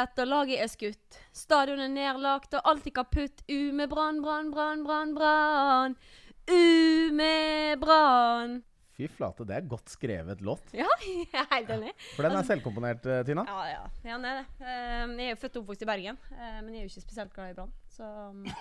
og laget er skutt. Stadion er nedlagt, og alt er kaputt. U med brann, brann, brann, brann, brann. U med brann. Fy flate, det er godt skrevet låt. Ja, jeg er helt enig. For den er selvkomponert, eh, Tina. Ja, ja. ja den er det. Eh, jeg er jo født og oppvokst i Bergen, eh, men jeg er jo ikke spesielt glad i Brann. Så um,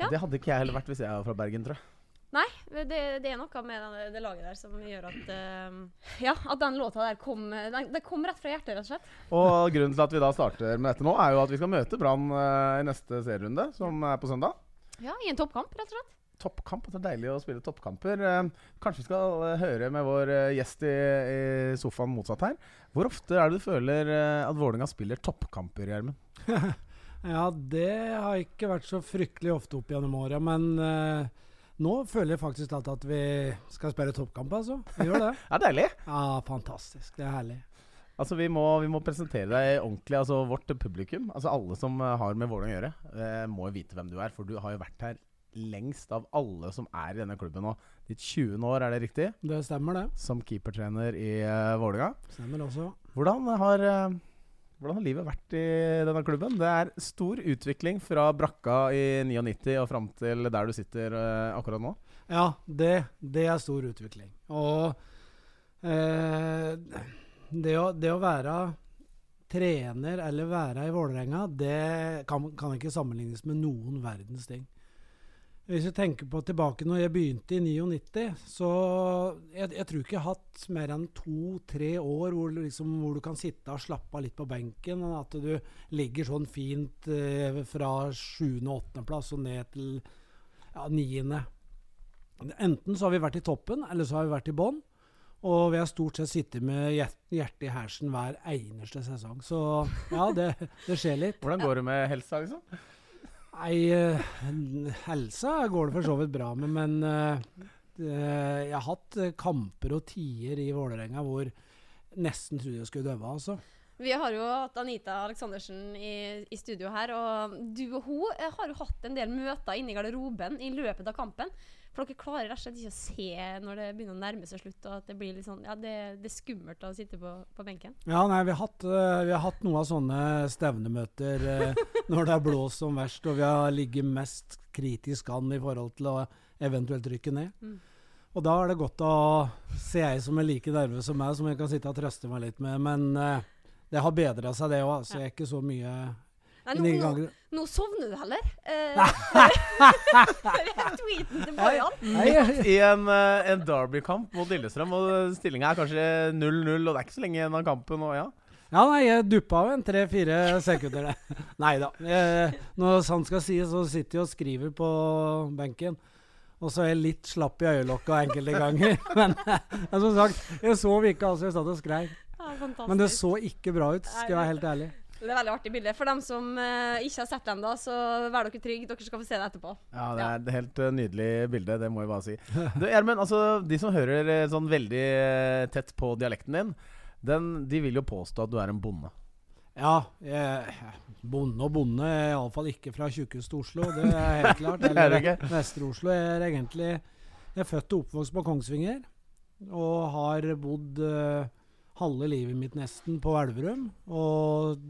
Ja. Det hadde ikke jeg heller vært hvis jeg var fra Bergen, tror jeg. Nei, det, det er noe med den, det laget der som gjør at uh, Ja, at den låta der kom den, den kom rett fra hjertet, rett og slett. Og grunnen til at vi da starter med dette nå, er jo at vi skal møte Brann uh, i neste serierunde, som er på søndag. Ja, I en toppkamp, rett og slett. Toppkamp. Det er deilig å spille toppkamper. Uh, kanskje vi skal eh, høre med vår eh, gjest i, i sofaen motsatt her. Hvor ofte er det du føler eh, at Vålerenga spiller toppkamper, Gjermund? Ja, det har ikke vært så fryktelig ofte opp gjennom åra, men eh, nå føler jeg faktisk at, at vi skal spille toppkamp, altså. Vi gjør det. Det er deilig. Ja, fantastisk. Det er herlig. Altså, vi må, vi må presentere deg ordentlig. Altså, vårt publikum, altså alle som eh, har med Vålerenga å gjøre, eh, må jo vite hvem du er. For du har jo vært her lengst av alle som er i denne klubben nå. Ditt 20. år, er det riktig? Det stemmer, det. Som keepertrener i uh, Vålerenga. Stemmer også. Hvordan har, eh, hvordan har livet vært i denne klubben? Det er stor utvikling fra brakka i 99 og fram til der du sitter eh, akkurat nå. Ja, det, det er stor utvikling. Og eh, det, å, det å være trener eller være i Vålerenga, det kan, kan ikke sammenlignes med noen verdens ting. Hvis vi tenker på tilbake når jeg begynte i 99, så jeg, jeg tror ikke jeg har hatt mer enn to-tre år hvor, liksom, hvor du kan sitte og slappe av litt på benken. og At du ligger sånn fint eh, fra sjuende- og åttendeplass og ned til ja, niende. Enten så har vi vært i toppen, eller så har vi vært i bånn. Og vi har stort sett sittet med hjertet i hersen hver eneste sesong. Så ja, det, det skjer litt. Hvordan går det med helsa, liksom? Nei, eh, helsa går det for så vidt bra med, men eh, eh, jeg har hatt eh, kamper og tider i Vålerenga hvor nesten trodde jeg skulle dø, altså. Vi har jo hatt Anita Aleksandersen i, i studio her, og du og hun eh, har jo hatt en del møter inne i garderoben i løpet av kampen. For dere klarer rett og slett ikke å se når det begynner å nærme seg slutt, og at det blir litt sånn Ja, det, det er skummelt å sitte på, på benken. Ja, nei, vi har hatt, eh, vi har hatt noen av sånne stevnemøter eh, når det har blåst som verst, og vi har ligget mest kritisk an i forhold til å eventuelt rykke ned. Mm. Og da er det godt å se ei som er like nervøs som meg, som jeg kan sitte og trøste meg litt med. Men eh, det har bedra seg, det òg. Så jeg er ikke så mye Nei, nå, nå, nå sovner du heller. Eh, tweeten til Bojan. Nei, I en, eh, en Derby-kamp mot Lillestrøm, og stillinga er kanskje 0-0, og det er ikke så lenge igjen av kampen. Og ja. Ja, nei, jeg duppa jo en tre-fire sekunder, det. Nei da. Når sant skal sies, så sitter jeg og skriver på benken. Og så er jeg litt slapp i øyelokka enkelte ganger. Men, men som sagt, jeg sov ikke, altså. Jeg satt og skrev. Ja. Men det så ikke bra ut, skal jeg være helt ærlig. Det er veldig artig bilde. For dem som eh, ikke har sett det ennå, så vær dere trygge. Dere skal få se det etterpå. Ja, det er et helt eh, nydelig bilde, det må jeg bare si. Du, Gjermund, altså, de som hører eh, sånn veldig eh, tett på dialekten din, den, de vil jo påstå at du er en bonde. Ja, jeg, bonde og bonde er iallfall ikke fra tjukkeste Oslo, det er helt klart. Det er du Eller ikke. Vestre-Oslo er egentlig Jeg er født og oppvokst på Kongsvinger. Og har bodd eh, halve livet mitt nesten på Elverum. Og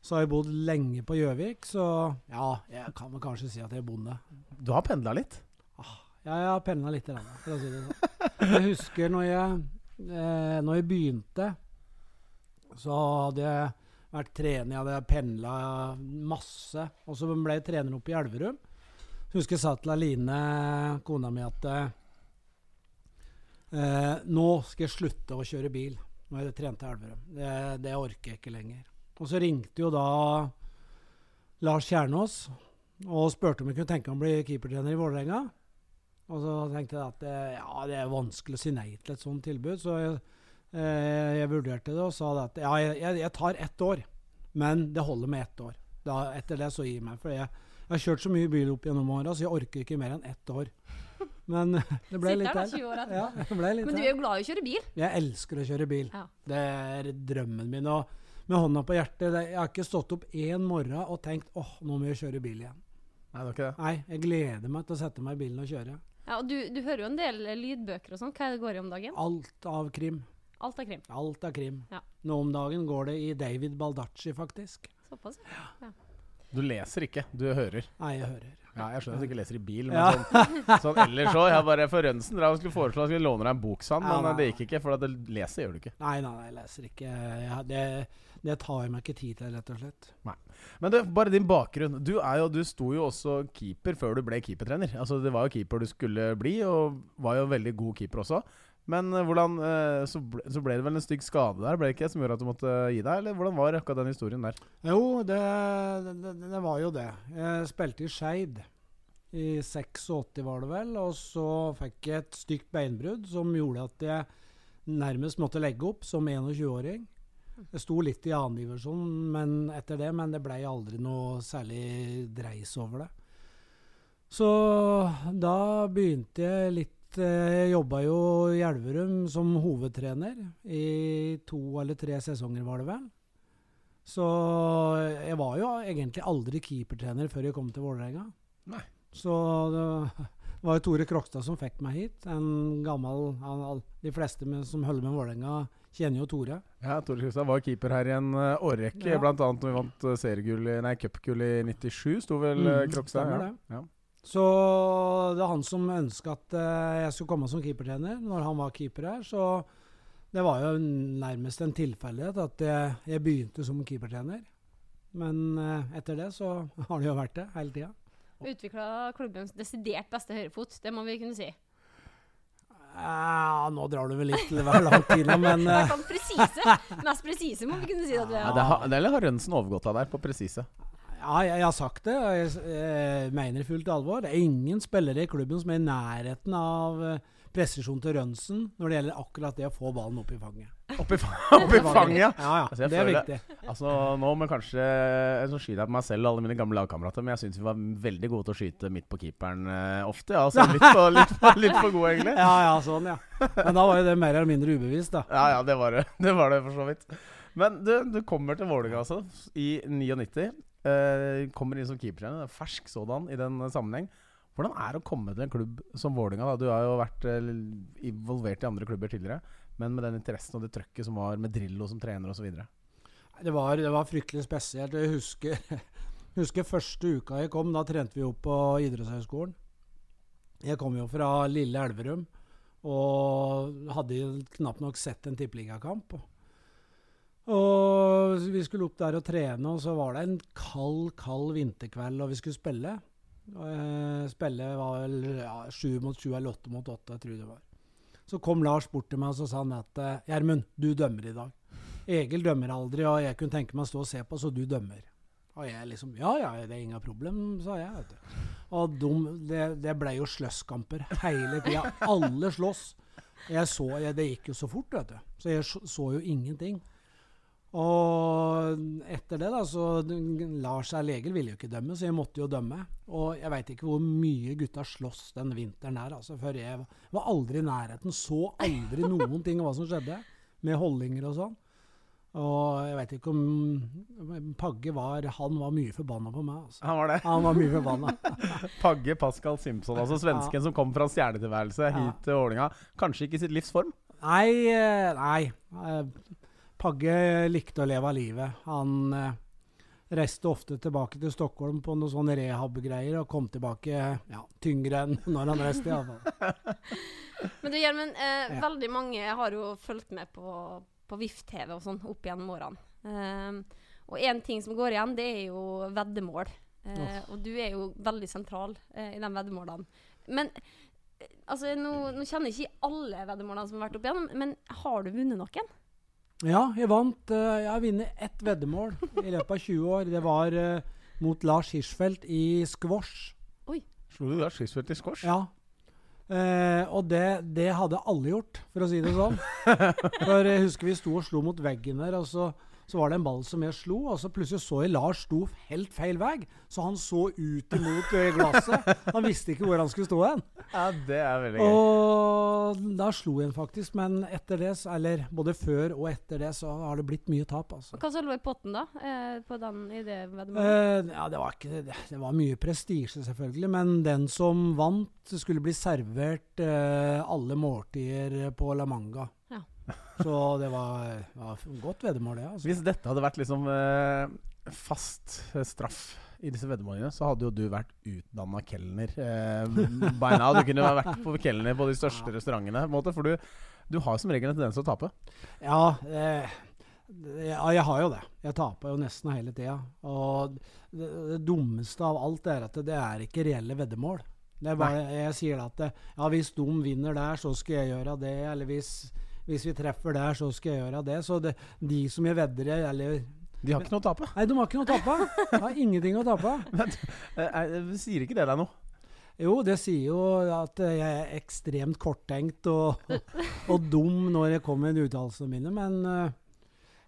så har jeg bodd lenge på Gjøvik, så ja, jeg kan vel kanskje si at jeg er bonde. Du har pendla litt. Ja, jeg har pendla litt, for å si det sånn. Jeg husker når jeg, eh, når jeg begynte, så hadde jeg vært trener, jeg hadde pendla masse. Og så ble jeg trener oppe i Elverum. Så husker jeg sa til Aline, kona mi, at eh, nå skal jeg slutte å kjøre bil. Nå har jeg trent til Elverum. Det, det orker jeg ikke lenger. Og så ringte jo da Lars Kjernås og spurte om jeg kunne tenke meg å bli keepertrener i Vålerenga. Og så tenkte jeg at det, ja, det er vanskelig å si nei til et sånt tilbud, så jeg, eh, jeg vurderte det og sa at ja, jeg, jeg tar ett år, men det holder med ett år. Da, etter det så gir jeg meg. For jeg, jeg har kjørt så mye bil opp gjennom åra, så jeg orker ikke mer enn ett år. Men det ble litt der da, her. 20 år etterpå. Ja, ble litt Men du er jo glad i å kjøre bil. Jeg elsker å kjøre bil. Ja. Det er drømmen min. Og med hånda på hjertet, jeg har ikke stått opp én morgen og tenkt åh, nå må jeg kjøre bil igjen. Nei, det er ikke det. Nei, jeg gleder meg til å sette meg i bilen og kjøre. Ja, og du, du hører jo en del eh, lydbøker og sånn. Hva er det går i om dagen? Alt av krim. Alt av krim. Alt av krim. Ja. Nå om dagen går det i David Baldacci, faktisk. Såpass. ja. Du leser ikke, du hører. Nei, jeg hører. Ja, jeg skjønner at du ikke leser i bil, men sånn, sånn ellers òg. Jeg bare for Rønsen drev og skulle foreslå at jeg skulle låne deg en bok, sa han, men nei. eh, det gikk ikke. For at det leser gjør du ikke. Nei, nei, nei, jeg leser ikke. Ja, det, det tar jeg meg ikke tid til, rett og slett. Men du, bare din bakgrunn. Du, er jo, du sto jo også keeper før du ble keepertrener. Altså, det var jo keeper du skulle bli, og var jo veldig god keeper også. Men eh, hvordan eh, så, ble, så ble det vel en stygg skade der, ble det ikke, som gjorde at du måtte gi deg? Eller hvordan var akkurat den historien der? Jo, det, det, det var jo det. Jeg spilte i Skeid. I 86 var det vel. Og så fikk jeg et stygt beinbrudd som gjorde at jeg nærmest måtte legge opp som 21-åring. Jeg sto litt i annendivisjon etter det, men det ble aldri noe særlig dreis over det. Så da begynte jeg litt Jeg jobba jo i Elverum som hovedtrener i to eller tre sesonger, var det vel. Så jeg var jo egentlig aldri keepertrener før jeg kom til Vålerenga. Så det var jo Tore Krokstad som fikk meg hit. En gammel han, De fleste med, som holder med Vålerenga, kjenner jo Tore. Ja, Tore Krokstad var keeper her i en uh, årrekke, Ja. annet når vi vant uh, seriegull Nei, cupgull i 97, sto vel Mm, Krokstad. stemmer Ja. det. Ja. Så det var han som ønska at eh, jeg skulle komme som keepertrener når han var keeper her. Så det var jo nærmest en tilfeldighet at jeg, jeg begynte som keepertrener. Men eh, etter det så har det jo vært det hele tida. Utvikla klubbens desidert beste høyrefot, det må vi kunne si. Ja, nå drar du vel litt til hver lang tid, men eh, presise. Mest presise må vi kunne si at vi Ja, er. det har, eller har Rønsen overgått av der, på presise? Ja, jeg, jeg har sagt det, og jeg, jeg mener i fullt alvor. Det er ingen spillere i klubben som er i nærheten av eh, presisjon til Rønsen når det gjelder akkurat det å få ballen opp i fanget. Oppi, fa i fanget, ja. Ja, ja. Altså, det er viktig. Altså, nå må kanskje Så skyter jeg på meg selv og alle mine gamle lagkamerater, men jeg syns vi var veldig gode til å skyte midt på keeperen uh, ofte. Ja, altså, litt, for, litt, for, litt for gode, egentlig. Ja, ja, sånn, ja. Men da var jo det mer eller mindre ubevisst, da. Ja, ja, det var det. Det var det for så vidt. Men du, du kommer til Vålerenga altså, i 99. Eh, kommer inn som keepertrener. Fersk sådan i den eh, sammenheng. Hvordan er det å komme til en klubb som Vålinga? da? Du har jo vært uh, involvert i andre klubber tidligere, men med den interessen og det trøkket som var med Drillo som trener osv. Det var, det var fryktelig spesielt. Jeg husker, husker første uka jeg kom. Da trente vi opp på idrettshøyskolen. Jeg kom jo fra lille Elverum og hadde knapt nok sett en tippeligakamp. Og vi skulle opp der og trene, og så var det en kald, kald vinterkveld, og vi skulle spille. Eh, spille var vel ja, mot sju eller åtte mot åtte, jeg tror det var. Så kom Lars bort til meg og så sa han at eh, Gjermund, du dømmer i dag. Egil dømmer aldri, og jeg kunne tenke meg å stå og se på, så du dømmer. Og jeg liksom Ja, ja, det er inga problem, sa jeg. vet du. Og de, det, det ble jo sløsskamper hele tida. Alle slåss. Jeg så, jeg, det gikk jo så fort, vet du. Så jeg så, så jo ingenting. Og etter det, da, så Lars er lege, ville jo ikke dømme, så jeg måtte jo dømme. Og jeg veit ikke hvor mye gutta sloss den vinteren der, altså. For jeg var aldri i nærheten. Så aldri noen ting av hva som skjedde, med holdinger og sånn. Og jeg veit ikke om Pagge var Han var mye forbanna på meg. altså. Han var det. Han var mye forbanna. Pagge Pascal Simpson, altså svensken som kom fra stjernetilværelse hit til Ålinga. Kanskje ikke i sitt livs form? Nei, eh, nei. Eh, Pagge likte å leve av livet. Han eh, reiste ofte tilbake til Stockholm på noen sånne rehab-greier, og kom tilbake ja, tyngre enn når han reiste. i alle fall. Men du Gjermund, eh, Ja. veldig mange har jo fulgt med på, på VIF-TV og sånn opp gjennom årene. Eh, og én ting som går igjen, det er jo veddemål. Eh, og du er jo veldig sentral eh, i de veddemålene. Men eh, altså, nå, nå kjenner jeg ikke alle veddemålene som har vært opp igjennom, men har du vunnet noen? Ja, jeg vant. Uh, jeg har vunnet ett veddemål i løpet av 20 år. Det var uh, mot Lars Hirschfeldt i squash. Slo du Lars Hirschfeldt i squash? Ja. Uh, og det, det hadde alle gjort, for å si det sånn. For jeg husker vi sto og slo mot veggen der, og så, så var det en ball som jeg slo, og så plutselig så jeg Lars sto helt feil vei. Så han så ut imot eh, glasset. Han visste ikke hvor han skulle stå hen. Ja, det er veldig gøy. Og da slo jeg han faktisk, men etter det, eller både før og etter det, så har det blitt mye tap, altså. Hva som lå i potten da? Eh, på den, i det veddemålet? Eh, ja, det var, ikke, det, det var mye prestisje, selvfølgelig. Men den som vant, skulle bli servert eh, alle måltider på La Manga. Ja. Så det var, var godt veddemål, det. Altså. Hvis dette hadde vært liksom eh, fast eh, straff i disse veddemålene, så hadde jo du vært utdanna kelner. Eh, by now. Du kunne vært på kelner på de største restaurantene. Måte, for du, du har som regel en tendens til å tape. Ja, eh, ja, jeg har jo det. Jeg taper jo nesten hele tida. Og det, det dummeste av alt er at det er ikke reelle veddemål. Det er bare, jeg sier at det, ja, hvis de vinner der, så skal jeg gjøre det. Eller hvis, hvis vi treffer der, så skal jeg gjøre det. Så det, de som jeg vedder eller De har ikke noe å tape. Nei, de har ikke noe å tape. De har ingenting å tape. Eh, eh, Sier ikke det deg noe? Jo, det sier jo at jeg er ekstremt korttenkt og, og dum når jeg kommer med uttalelsene mine, men eh,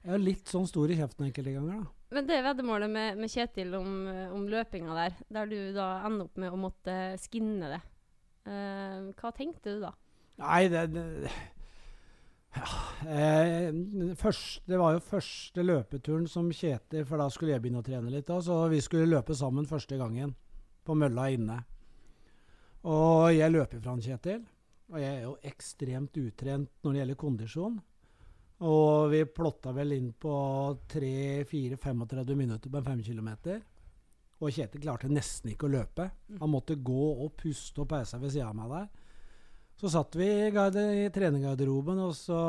jeg er litt sånn stor i kjeften enkelte ganger, da. Men det veddemålet med, med Kjetil om, om løpinga der, der du da ender opp med å måtte skinne det, uh, hva tenkte du da? Nei, det, det ja, eh, først, Det var jo første løpeturen som Kjetil For da skulle jeg begynne å trene litt. Da, så vi skulle løpe sammen første gangen. På mølla inne. Og jeg løper fra Kjetil. Og jeg er jo ekstremt utrent når det gjelder kondisjon. Og vi plotta vel inn på 3-4-35 minutter på en 5 km. Og Kjetil klarte nesten ikke å løpe. Han måtte gå og puste og pause ved sida av meg der. Så satt vi i, i og så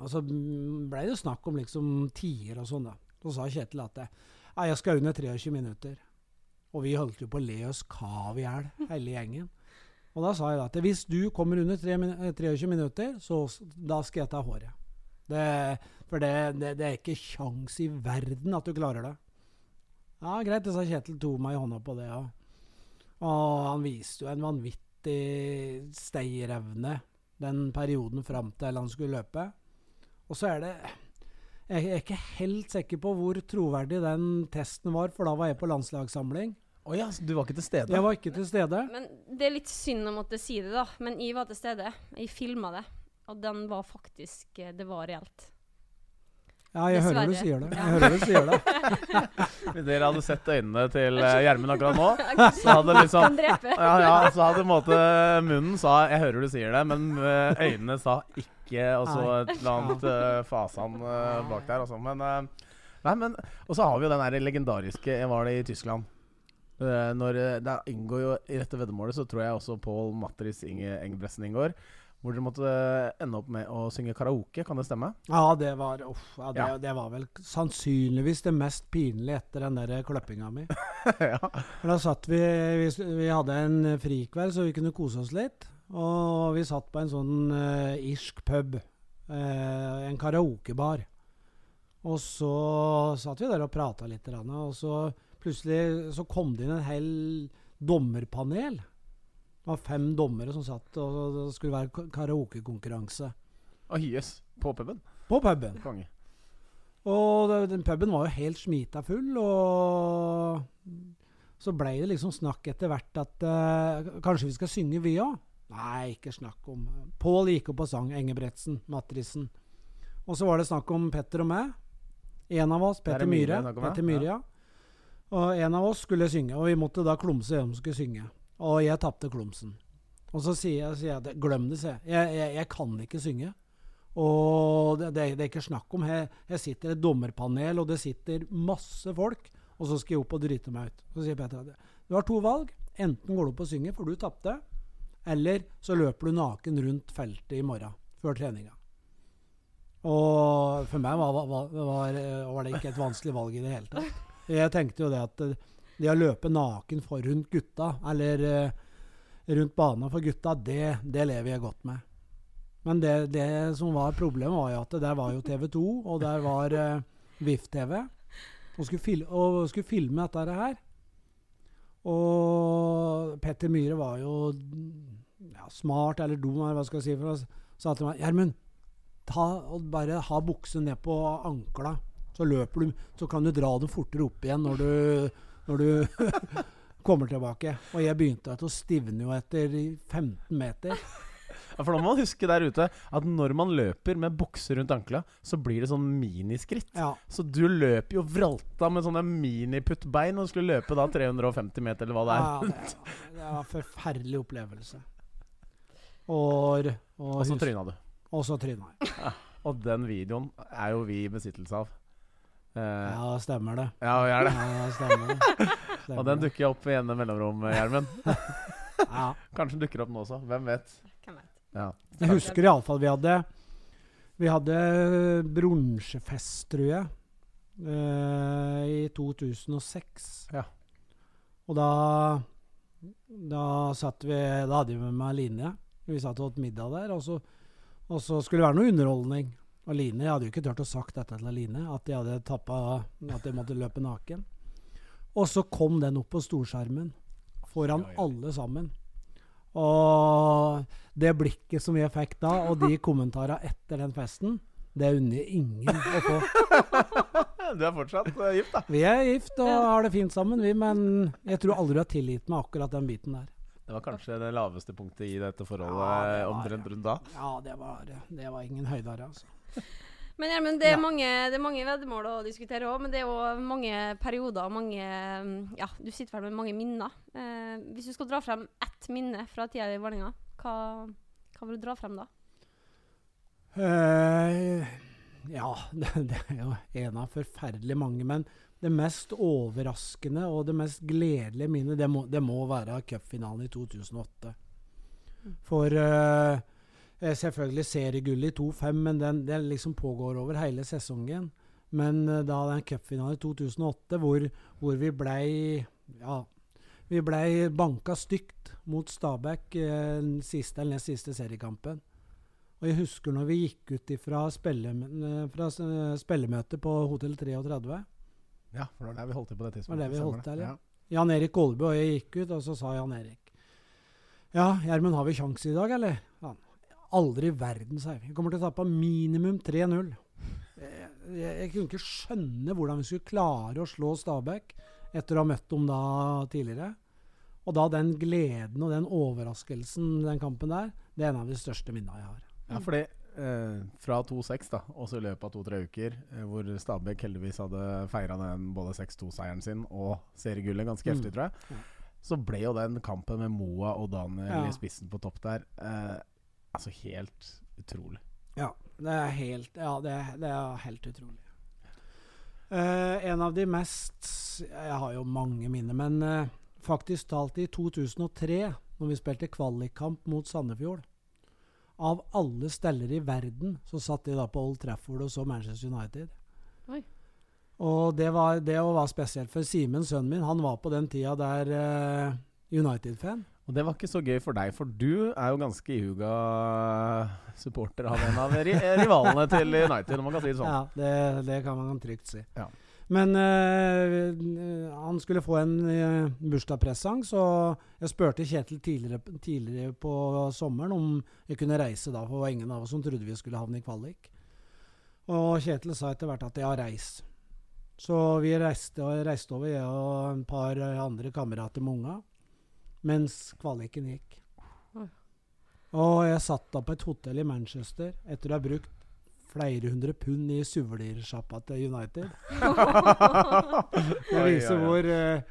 og så ble det snakk om liksom tider og sånn, da. Så sa Kjetil at ja, jeg skal under 23 minutter. Og vi holdt jo på å le oss kav i hjel, hele gjengen. Og da sa jeg at hvis du kommer under 23 minutter, så da skal jeg ta håret. Det, for det, det, det er ikke kjangs i verden at du klarer det. Ja, greit, det sa Kjetil, tok meg i hånda på det, ja. Og han viste jo en vanvittig stayerevne den perioden fram til han skulle løpe. Og så er det Jeg er ikke helt sikker på hvor troverdig den testen var, for da var jeg på landslagssamling. Å ja, så du var ikke til stede? Jeg var ikke til stede. Men Det er litt synd å måtte si det, da. Men jeg var til stede. Jeg filma det. Og den var faktisk eh, Det var reelt. Ja, jeg hører du sier det. Jeg hører du sier det. Hvis dere hadde sett øynene til eh, Gjermund akkurat nå, så hadde liksom ja, ja, så hadde måte munnen sa 'jeg hører du sier det', men eh, øynene sa 'ikke', og så et eller annet uh, fasan eh, bak der. Også. Men, eh, nei, men Og så har vi jo den der legendariske Jeg var det i Tyskland. Eh, når eh, Det inngår jo i dette veddemålet, så tror jeg også Paul Matris Inge Engebretsen inngår. Hvor dere måtte eh, ende opp med å synge karaoke, kan det stemme? Ja, det var uff, ja, det, Ja. det var vel sannsynligvis det mest pinlige etter den der kløppinga mi. ja. For Da satt vi, vi Vi hadde en frikveld, så vi kunne kose oss litt. Og vi satt på en sånn uh, irsk pub. Uh, en karaokebar. Og så satt vi der og prata litt. Og så plutselig så kom det inn en hel dommerpanel. Det var fem dommere som satt, og det skulle være ka- karaokekonkurranse. Å yes. På puben? På puben. Konge. Og den puben var jo helt smita full, og så ble det liksom snakk etter hvert at uh, kanskje vi skal synge, vi òg? Nei, ikke snakk om Pål gikk opp og sang Engebretsen, Matrisen. Og så var det snakk om Petter og meg. En av oss, er Petter Myhre. Petter Myhre, ja. Og en av oss skulle synge, og vi måtte da klumse hvem som skulle synge. Og jeg tapte klumsen. Og så sier jeg, at glem det, sier jeg. Jeg, jeg. jeg kan ikke synge. Og det, det, det er ikke snakk om. Jeg, jeg sitter et dommerpanel, og det sitter masse folk. Og så skal jeg opp og drite meg ut. Så sier Peter at du har to valg. Enten går du opp og synger, for du tapte. Eller så løper du naken rundt feltet i morgen, før treninga. Og for meg var, var, var, var det ikke et vanskelig valg i det hele tatt. Jeg tenkte jo det at det å løpe naken for rundt gutta, eller eh, rundt banen for gutta, det, det lever jeg godt med. Men det, det som var problemet, var jo at der var jo TV 2, og der var uh, VIF-TV. Og og skulle filme dette her. Og Petter Myhre var jo ja, smart eller dum, eller hva skal jeg si, for han sa til meg Gjermund, bare ha buksen ned på ankla, så løper du, så kan du dra det fortere opp igjen når du, når du kommer tilbake. Og jeg begynte å stivne jo etter 15 meter. Ja, for nå må man huske der ute at når man løper med bukser rundt ankla, så blir det sånn miniskritt. Ja. Så du løper jo vralta med sånne miniputtbein og skulle løpe da 350 meter, eller hva det er. Ja, det, det var en forferdelig opplevelse. Og, og, Og så tryna du. og så tryna jeg. Og den videoen er jo vi i besittelse av. Eh, Ja, stemmer det. ja, er det. Ja, stemmer det. Og den dukker opp igjen i mellomromhjelmen mellomrom, Gjermund. Ja. Kanskje den dukker opp nå også. Hvem vet? Hvem vet. Ja. Jeg husker iallfall vi hadde Vi hadde bronsefest, tror jeg, uh, i 2006. Ja. Og da Da satt vi Da hadde vi med meg Line. Vi satt og åt middag der, og så, og så skulle det være noe underholdning. Og Line, Jeg hadde jo ikke turt å sagt dette til Line, at jeg hadde tappa At jeg måtte løpe naken. Og så kom den opp på storskjermen foran ja, oi. alle sammen. Og det blikket som jeg fikk da, og de kommentarene etter den festen, det unner jeg ingen å få. Du er fortsatt eh, gift, da. Vi er gift og har det fint sammen, vi, men jeg tror aldri du har tilgitt meg akkurat den biten der. Det var kanskje det laveste punktet i dette forholdet Ja, det var- omtrent rundt da. Ja, det var, det var ingen høydere, altså. Men Gjermund, det, er Ja. mange- det er mange veddemål å diskutere òg, men det er òg mange perioder og mange mm, Ja, du sitter vel med mange minner. Eh, hvis du skal dra frem ett minne fra tida i Vålerenga, hva, hva vil du dra frem da? Eh, ja, det, det er jo en av forferdelig mange. Men det mest overraskende og det mest gledelige minnet, det må, det må være cupfinalen i 2008. Mm. For eh, selvfølgelig seriegull i 2-5, men den, den liksom pågår over hele sesongen. Men eh, da den cupfinalen i 2008, hvor, hvor vi blei ja, vi blei banka stygt mot Stabæk eh, den siste eller nest siste seriekampen. Og jeg husker når vi gikk ut eh, fra eh, spillemøtet på Hotell 33. Ja, for det var der vi holdt til på det tidspunktet. Det Var det vi holdt til, ja. ja. Jan Erik Kolbe og jeg gikk ut, og så sa Jan Erik Ja, Gjermund, har vi sjanse i dag, eller? Ja, Aldri i verden, sa jeg. Vi kommer til å tape minimum 3-0. Jeg, jeg, jeg kunne ikke skjønne hvordan vi skulle klare å slå Stabæk etter å ha møtt dem da tidligere. Og da den gleden og den overraskelsen den kampen der, det er en av de største minnene jeg har. Ja, fordi eh, fra 2-6, da, også i løpet av to-tre uker, eh, hvor Stabæk heldigvis hadde feira både 6-2-seieren sin og seriegullet ganske Mm. heftig, tror jeg, så ble jo den kampen med Moa og Daniel Ja. i spissen på topp der eh, altså helt utrolig. Ja, det er helt, ja, det det er helt utrolig. Uh, en av de mest Jeg har jo mange minner, men uh, faktisk talt i 2003, når vi spilte kvalikkamp mot Sandefjord Av alle steller i verden så satt de da på Old Trafford og så Manchester United. Oi. Og det var, det var spesielt, for Simen, sønnen min, han var på den tida der uh, United-fan. Og det var ikke så gøy for deg, for du er jo ganske ihuga supporter av en av rivalene til United, om man kan si det sånn. Ja, det, det kan man trygt si. Ja. Men eh, han skulle få en uh, bursdagspresang, så jeg spurte Kjetil tidligere, tidligere på sommeren om jeg kunne reise da, for det var ingen av oss som trodde vi skulle havne i kvalik. Og Kjetil sa etter hvert at ja, reis. Så vi reiste, reiste over, jeg og en par eh, andre kamerater med unga, mens kvaliken gikk. Og jeg satt da på et hotell i Manchester etter å ha brukt flere hundre pund i suvelirsjappa til United. Det viser hvor uh,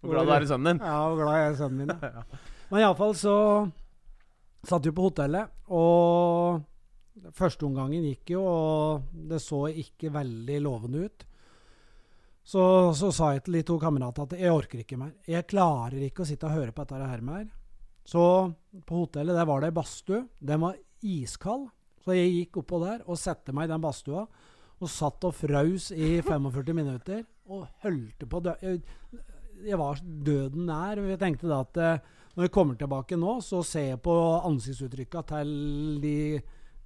Hvor glad du er i sønnen din. Ja, hvor glad jeg er i sønnen min. Ja. Men iallfall så satt vi på hotellet, og førsteomgangen gikk jo, og det så ikke veldig lovende ut. Så, så sa jeg til de to kameratene at jeg orker ikke mer. Jeg klarer ikke å sitte og høre på dette her mer. Så på hotellet der var det ei badstue. Den var iskald. Så jeg gikk oppå der og satte meg i den badstua og satt og fraus i 45 minutter og holdt på å dø. Jeg, jeg var døden nær. Jeg tenkte da at eh, når jeg kommer tilbake nå, så ser jeg på ansiktsuttrykka til de,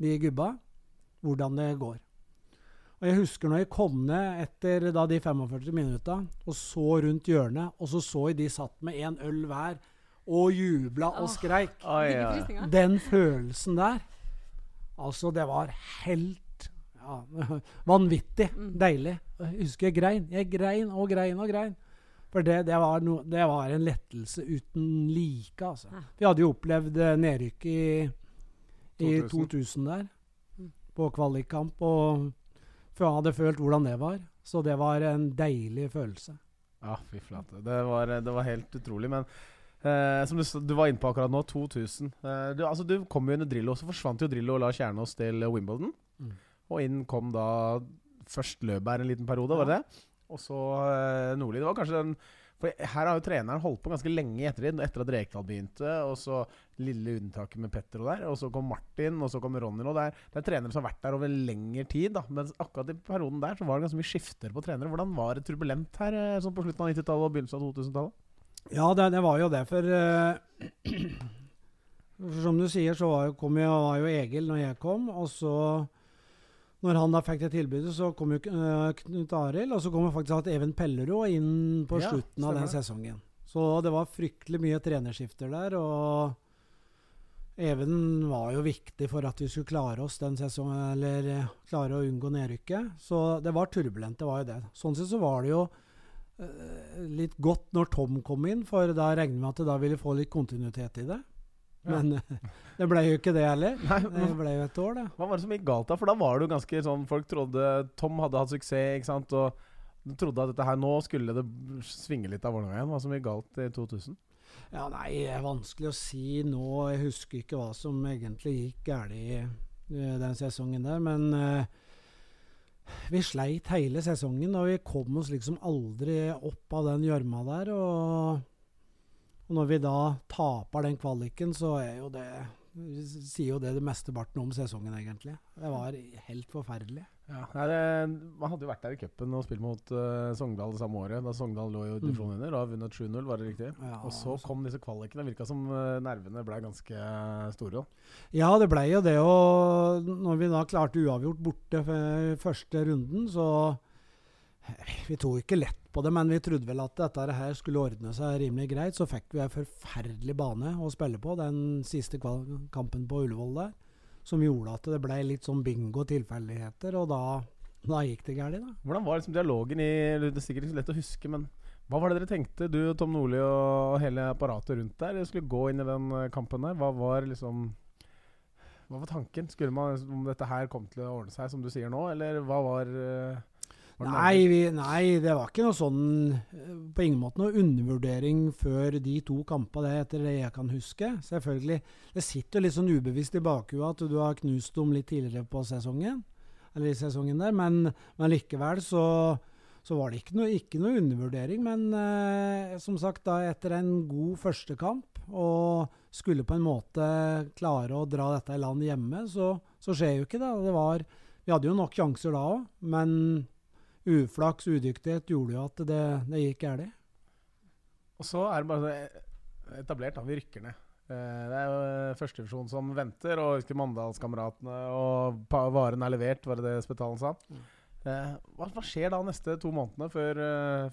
de gubba hvordan det går. Og Jeg husker når jeg kom ned etter da de 45 minutta og så rundt hjørnet, og så så jeg de satt med en øl hver og jubla og skreik. Oh, oh, ja. Den følelsen der Altså, det var helt ja, vanvittig Mm. deilig. Jeg husker jeg grein. Jeg grein og grein og grein. For det, det, var, no, det var en lettelse uten like, altså. Vi hadde jo opplevd eh, nedrykk i, i 2000. 2000 der, Mm. på kvalikkamp, og for jeg hadde følt hvordan det var. Så det var en deilig følelse. Ja, fy flate. Det var, det var helt utrolig. Men eh, som du, du var inne på akkurat nå, 2000. Eh, du, altså, du kom jo under Drillo, så forsvant jo Drillo og Lars Kjernås til Wimbledon. Mm. Og inn kom da først Løberg en liten periode, var det det? Og så eh, Nordli. Det var kanskje den For her har jo treneren holdt på ganske lenge i ettertid, etter at Rekdal begynte, og så lille unntaket med Petter og der, og så kom Martin, og så kom Ronny og Det er, det er trenere som har vært der over lengre tid, da. Mens akkurat i perioden der så var det ganske mye skifter på trenere. Hvordan var det turbulent her eh, sånn på slutten av 90-tallet og begynnelsen av 2000-tallet? Ja, det, det var jo det, for uh, Som du sier, så var jo, kom jo, var jo Egil når jeg kom, og så når han da fikk det tilbudet, så kom jo eh, Knut Arild, og så kom jo faktisk at Even Pellerud inn på Ja, slutten av den sesongen. Så det var fryktelig mye trenerskifter der, og Even var jo viktig for at vi skulle klare oss den sesongen, eller eh, klare å unngå nedrykket. Så det var turbulent, det var jo det. Sånn sett så var det jo eh, litt godt når Tom kom inn, for da regner vi med at det da ville få litt kontinuitet i det. Men det ble jo ikke det heller. Nei, Det ble jo et år, det. Hva var det som gikk galt da? For da var det jo ganske sånn Folk trodde Tom hadde hatt suksess, ikke sant? Og de trodde at dette her nå skulle det svinge litt av Vålerenga igjen. Hva som gikk galt i 2000? Ja, nei, det er vanskelig å si nå. Jeg husker ikke hva som egentlig gikk galt i eh, den sesongen der, men uh, vi sleit hele sesongen, og vi kom oss liksom aldri opp av den gjørma der. Og når vi da taper den kvaliken, så er jo det sier jo det det mesteparten om sesongen, egentlig. Det var helt forferdelig. Ja, det, Man hadde jo vært der i cupen og spilt mot uh, Sogndal det samme året. Da Sogndal lå jo i divisjonen under og har vunnet 7-0, var det riktig? Ja, og så altså. kom disse kvalikene. Virka som uh, nervene ble ganske eh, store. Ja, det ble jo det. Og når vi da klarte uavgjort borte første runden, så Vi tok ikke lett på det, men vi trodde vel at dette her skulle ordne seg rimelig greit. Så fikk vi en forferdelig bane å spille på, den siste kampen på Ullevål der. Som gjorde at det ble litt sånn bingo tilfeldigheter, og da, da gikk det galt, da. Hvordan var liksom dialogen i Det er sikkert ikke så lett å huske, men hva var det dere tenkte, du og Tom Nordli og hele apparatet rundt der? Dere skulle gå inn i den eh, kampen der. Hva var liksom Hva var tanken? Skulle man om dette her kom til å ordne seg, som du sier nå, eller hva var, eh, Nei, vi, nei, det var ikke noe sånn eh, På ingen måte noe undervurdering før de to kampene, det etter det jeg kan huske. Selvfølgelig. Det sitter litt sånn ubevisst i bakhuet at du har knust dem litt tidligere på sesongen. Eller i sesongen der, men, men likevel så, så var det ikke noe, ikke noe undervurdering. Men eh, som sagt, da etter en god første kamp, og skulle på en måte klare å dra dette i land hjemme, så, så skjer jo ikke det. Det var Vi hadde jo nok sjanser da òg, men uflaks, udyktighet, gjorde jo at det, det gikk galt. Og så er det bare etablert, da. Vi rykker ned. Eh, Det er jo eh, førstedivisjon som venter, og husker Mandalskameratene og varen er levert, var det det Spetalen sa. Mm. Eh, Hva, hva skjer da neste to månedene før,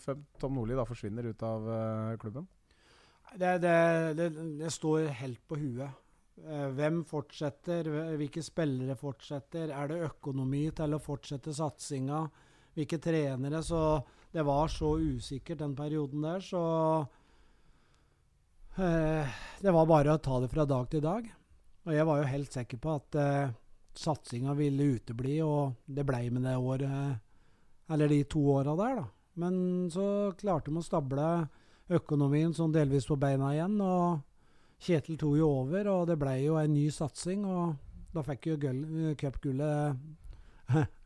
før Tom Nordli da forsvinner ut av klubben? Det, det, det, det står helt på huet. Hvem fortsetter? Hvilke spillere fortsetter? Er det økonomi til å fortsette satsinga? Hvilke trenere? Så det var så usikkert den perioden der, så eh, Det var bare å ta det fra dag til dag. Og jeg var jo helt sikker på at eh, satsinga ville utebli, og det blei med det året Eller de to åra der, da. Men så klarte de å stable økonomien sånn delvis på beina igjen. Og Kjetil tok jo over, og det ble jo en ny satsing. Og da fikk jo gull- cupgullet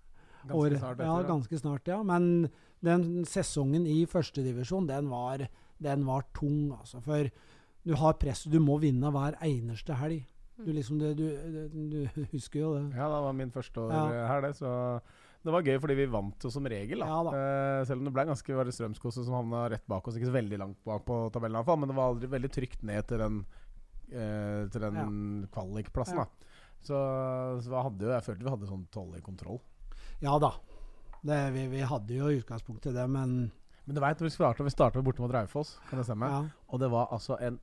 Ganske året- snart Ja, etter. ganske snart, ja. Men den sesongen i førstedivisjon, den var, den var tung, altså. For du har press, du må vinne hver eneste helg. Du liksom, du, du, du husker jo det. Ja, det var min første år Ja. eh, her, det. Så det var gøy fordi vi vant jo som regel, da. Ja da. Eh, selv om det ble ganske var det Strømskose som havna rett bak oss. Ikke så veldig langt bak på tabellen, iallfall, men det var aldri veldig trygt ned til den, eh, til den kvalikplassen. Ja. da Så, så hadde jo, jeg følte vi hadde sånn i kontroll. Ja da. Det, vi, vi hadde jo i utgangspunktet det, men Men du veit, vi starta vi starta borte mot Raufoss, kan det stemme? ja. Og det var altså en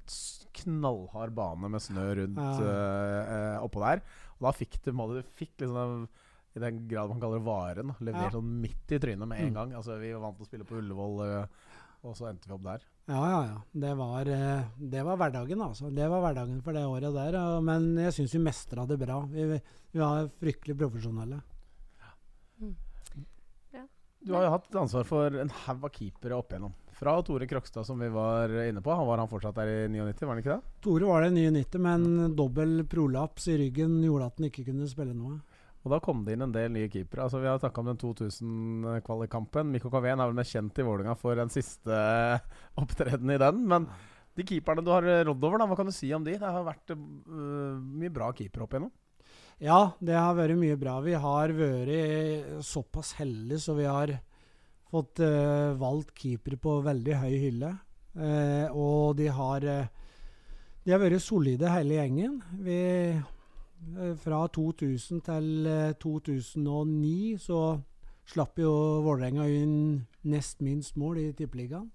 knallhard bane med snø rundt Ja. eh, oppå der. Og da fikk du, du fikk liksom i den grad man kaller det varen, levert Ja. sånn midt i trynet med en Mm. gang. Altså Vi var vant til å spille på Ullevål, eh, og så endte vi opp der. Ja, ja, ja. Det var, det var hverdagen, altså. Det var hverdagen for det året der. Men jeg syns vi mestra det bra. Vi, vi var fryktelig profesjonelle. Du har jo hatt ansvar for en haug av keepere opp igjennom. Fra Tore Krokstad, som vi var inne på. Han var han fortsatt der i 99, var han ikke det? Tore var det 99, men dobbel prolaps i ryggen gjorde at han ikke kunne spille noe. Og da kom det inn en del nye keepere. Altså, vi har snakka om den 2000-kvalikkampen. Mikko Kavén er vel mest kjent i Vålerenga for den siste opptredenen i den. Men de keeperne du har rådd over, da, hva kan du si om de? Det har vært uh, mye bra keepere opp igjennom. Ja, det har vært mye bra. Vi har vært såpass heldige så vi har fått uh, valgt keepere på veldig høy hylle. Uh, og de har, de har vært solide hele gjengen. Vi Eh, fra 2000 til 2009 eh, så slapp jo Vålerenga inn nest minst mål i Tippeligaen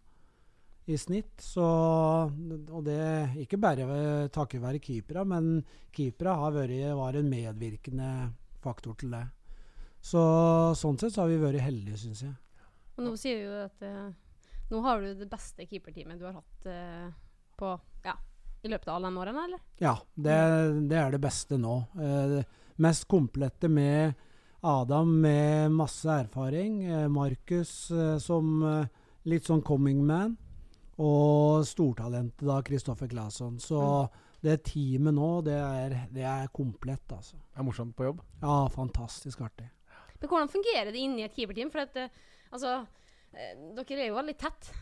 i snitt. Så, og det ikke bare takket være keepere, men keepere var en medvirkende faktor til det. Så sånn sett så har vi vært heldige, syns jeg. Og nå sier du at uh, nå har du det beste keeperteamet du har hatt uh, på ja, i løpet av alle de årene, eller? Ja, det, det, er det beste nå. Eh, mest komplette med Adam med masse erfaring. Eh, Markus eh, som eh, litt sånn coming man. Og stortalentet da, Kristoffer Claesson. Så mm. det teamet nå, det er, det er komplett, altså. Det er morsomt på jobb? Ja, fantastisk artig. Men hvordan fungerer det inni et keeperteam? For at, eh, altså, eh, dere er jo veldig tett,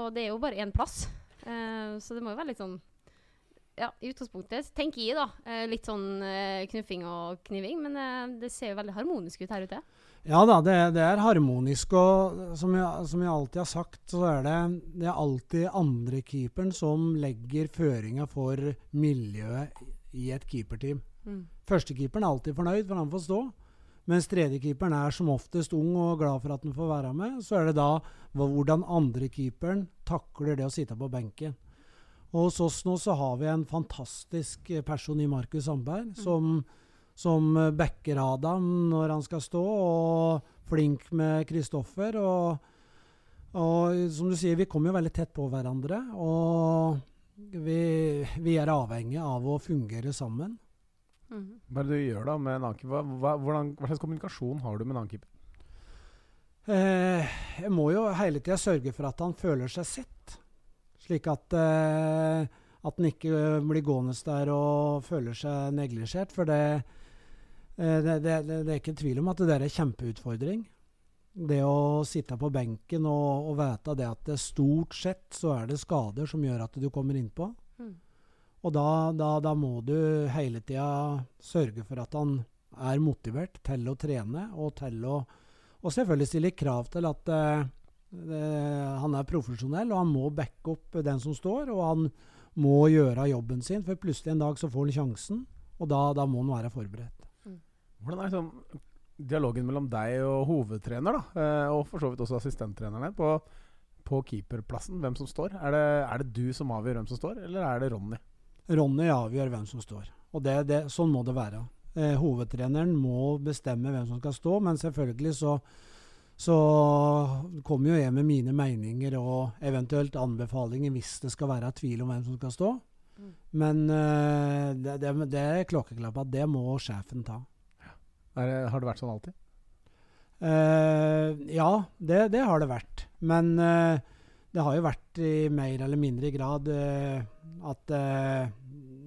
og det er jo bare én plass. så det må jo være litt sånn ja, i utgangspunktet tenker jeg, da. Eh, litt sånn eh, knuffing og kniving. Men eh, det ser jo veldig harmonisk ut her ute. Ja da, det, det er harmonisk. Og som jeg, som jeg, alltid har sagt, så er det, det er alltid andrekeeperen som legger føringa for miljøet i et keeperteam. Mm. Førstekeeperen er alltid fornøyd, for han får stå. Mens tredjekeeperen er som oftest ung og glad for at han får være med. Så er det da hvordan andrekeeperen takler det å sitte på benken. Og hos oss nå så har vi en fantastisk person i Markus Sandberg, mm. Som, backer Adam når han skal stå, og flink med Kristoffer. Og, og, som du sier, vi kommer jo veldig tett på hverandre. Og vi, vi er avhengige av å fungere sammen. Mm. Hva er det du gjør da med en annen hva, hva, hvordan, hva, slags kommunikasjon har du med en annen keeper? Eh, jeg må jo hele tida sørge for at han føler seg sett. Slik at, eh, at han ikke blir gående der og føler seg neglisjert. For det, det, det, det, er ikke tvil om at det der er kjempeutfordring. Det å sitte på benken og, og vite det at det stort sett så er det skader som gjør at du kommer innpå. Mm. Og da, da, da, må du hele tida sørge for at han er motivert til å trene og til å Og selvfølgelig stille krav til at uh, han er profesjonell, og han må backe opp den som står. Og han må gjøre jobben sin, for plutselig en dag så får han sjansen. Og da, da må han være forberedt. Hvordan er liksom dialogen mellom deg og hovedtrener, da, eh, og for så vidt også assistenttrenerne, på, på keeperplassen? Hvem som står? Er det, er det, du som avgjør hvem som står, eller er det Ronny? Ronny avgjør hvem som står. Og det, det, sånn må det være. Eh, hovedtreneren må bestemme hvem som skal stå, men selvfølgelig så så kommer jo jeg med mine meninger og eventuelt anbefalinger hvis det skal være tvil om hvem som skal stå. Mm. Men uh, det, det, det, er klokkeklart at det må sjefen ta. Det, har det vært sånn alltid? Uh, ja, det, det, har det vært. Men uh, det har jo vært i mer eller mindre grad at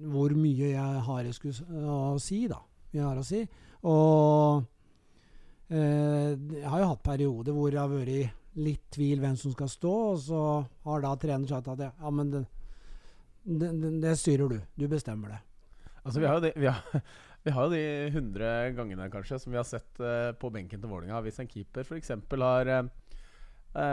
hvor mye jeg har jeg skulle, å si, da. Jeg har å si. Og Eh, jeg har jo hatt perioder hvor det har vært litt tvil hvem som skal stå, og så har da trener sagt at ja, men det, det, det, styrer du. Du bestemmer det. Altså, vi har jo det vi har, vi har jo de 100 gangene kanskje som vi har sett uh, på benken til Vålinga Hvis en keeper f.eks. har eh,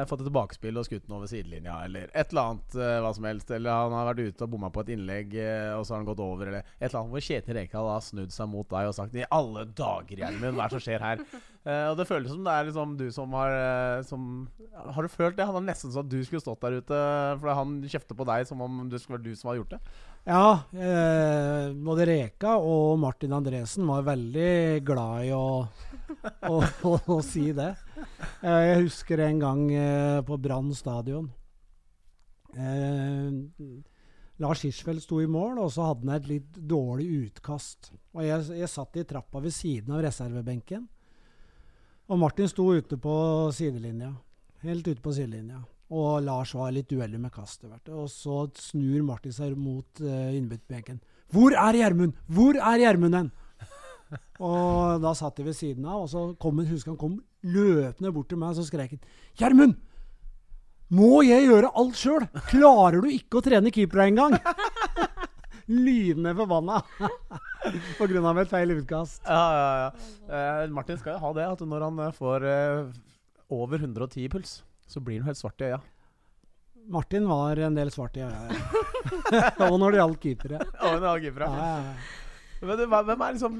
fått et tilbakespill og skutt den over sidelinja, eller et eller annet eh, hva som helst. Eller han har vært ute og bomma på et innlegg, eh, og så har han gått over, eller et eller annet hvor Kjetil Rekdal har snudd seg mot deg og sagt 'I alle dager, Gjermund, hva er det som skjer her?' uh, og det føles som det er liksom du som har eh, som, Har du følt det? Han har nesten sånn at du skulle stått der ute, for han kjefter på deg som om det skulle vært du som hadde gjort det. Ja, eh, både Reka og Martin Andresen var veldig glad i å, å, å, å si det. Eh, jeg husker en gang eh, på Brann stadion. Eh, Lars Hirschfeldt sto i mål, og så hadde han et litt dårlig utkast. Og jeg, jeg satt i trappa ved siden av reservebenken. Og Martin sto ute på sidelinja. Helt ute på sidelinja. Og Lars var litt uheldig med kastet. Og så snur Martin seg mot uh, innbytterbenken. 'Hvor er Gjermund? Hvor er Gjermund hen?' Og da satt de ved siden av, og så kom han, husker han kom løpende bort til meg og så skrek han 'Gjermund! Må jeg gjøre alt sjøl? Klarer du ikke å trene keepere engang?' Lynende forbanna på grunn av et feil utkast. Ja, ja, ja. Eh, Martin skal jo ha det, at når han eh, får eh, over 110 i puls, så blir han helt svart i øya. Martin var en del svart i øya. og når det gjaldt keepere. Og når det gjaldt keepere. ja. ja, ja. Men hvem er liksom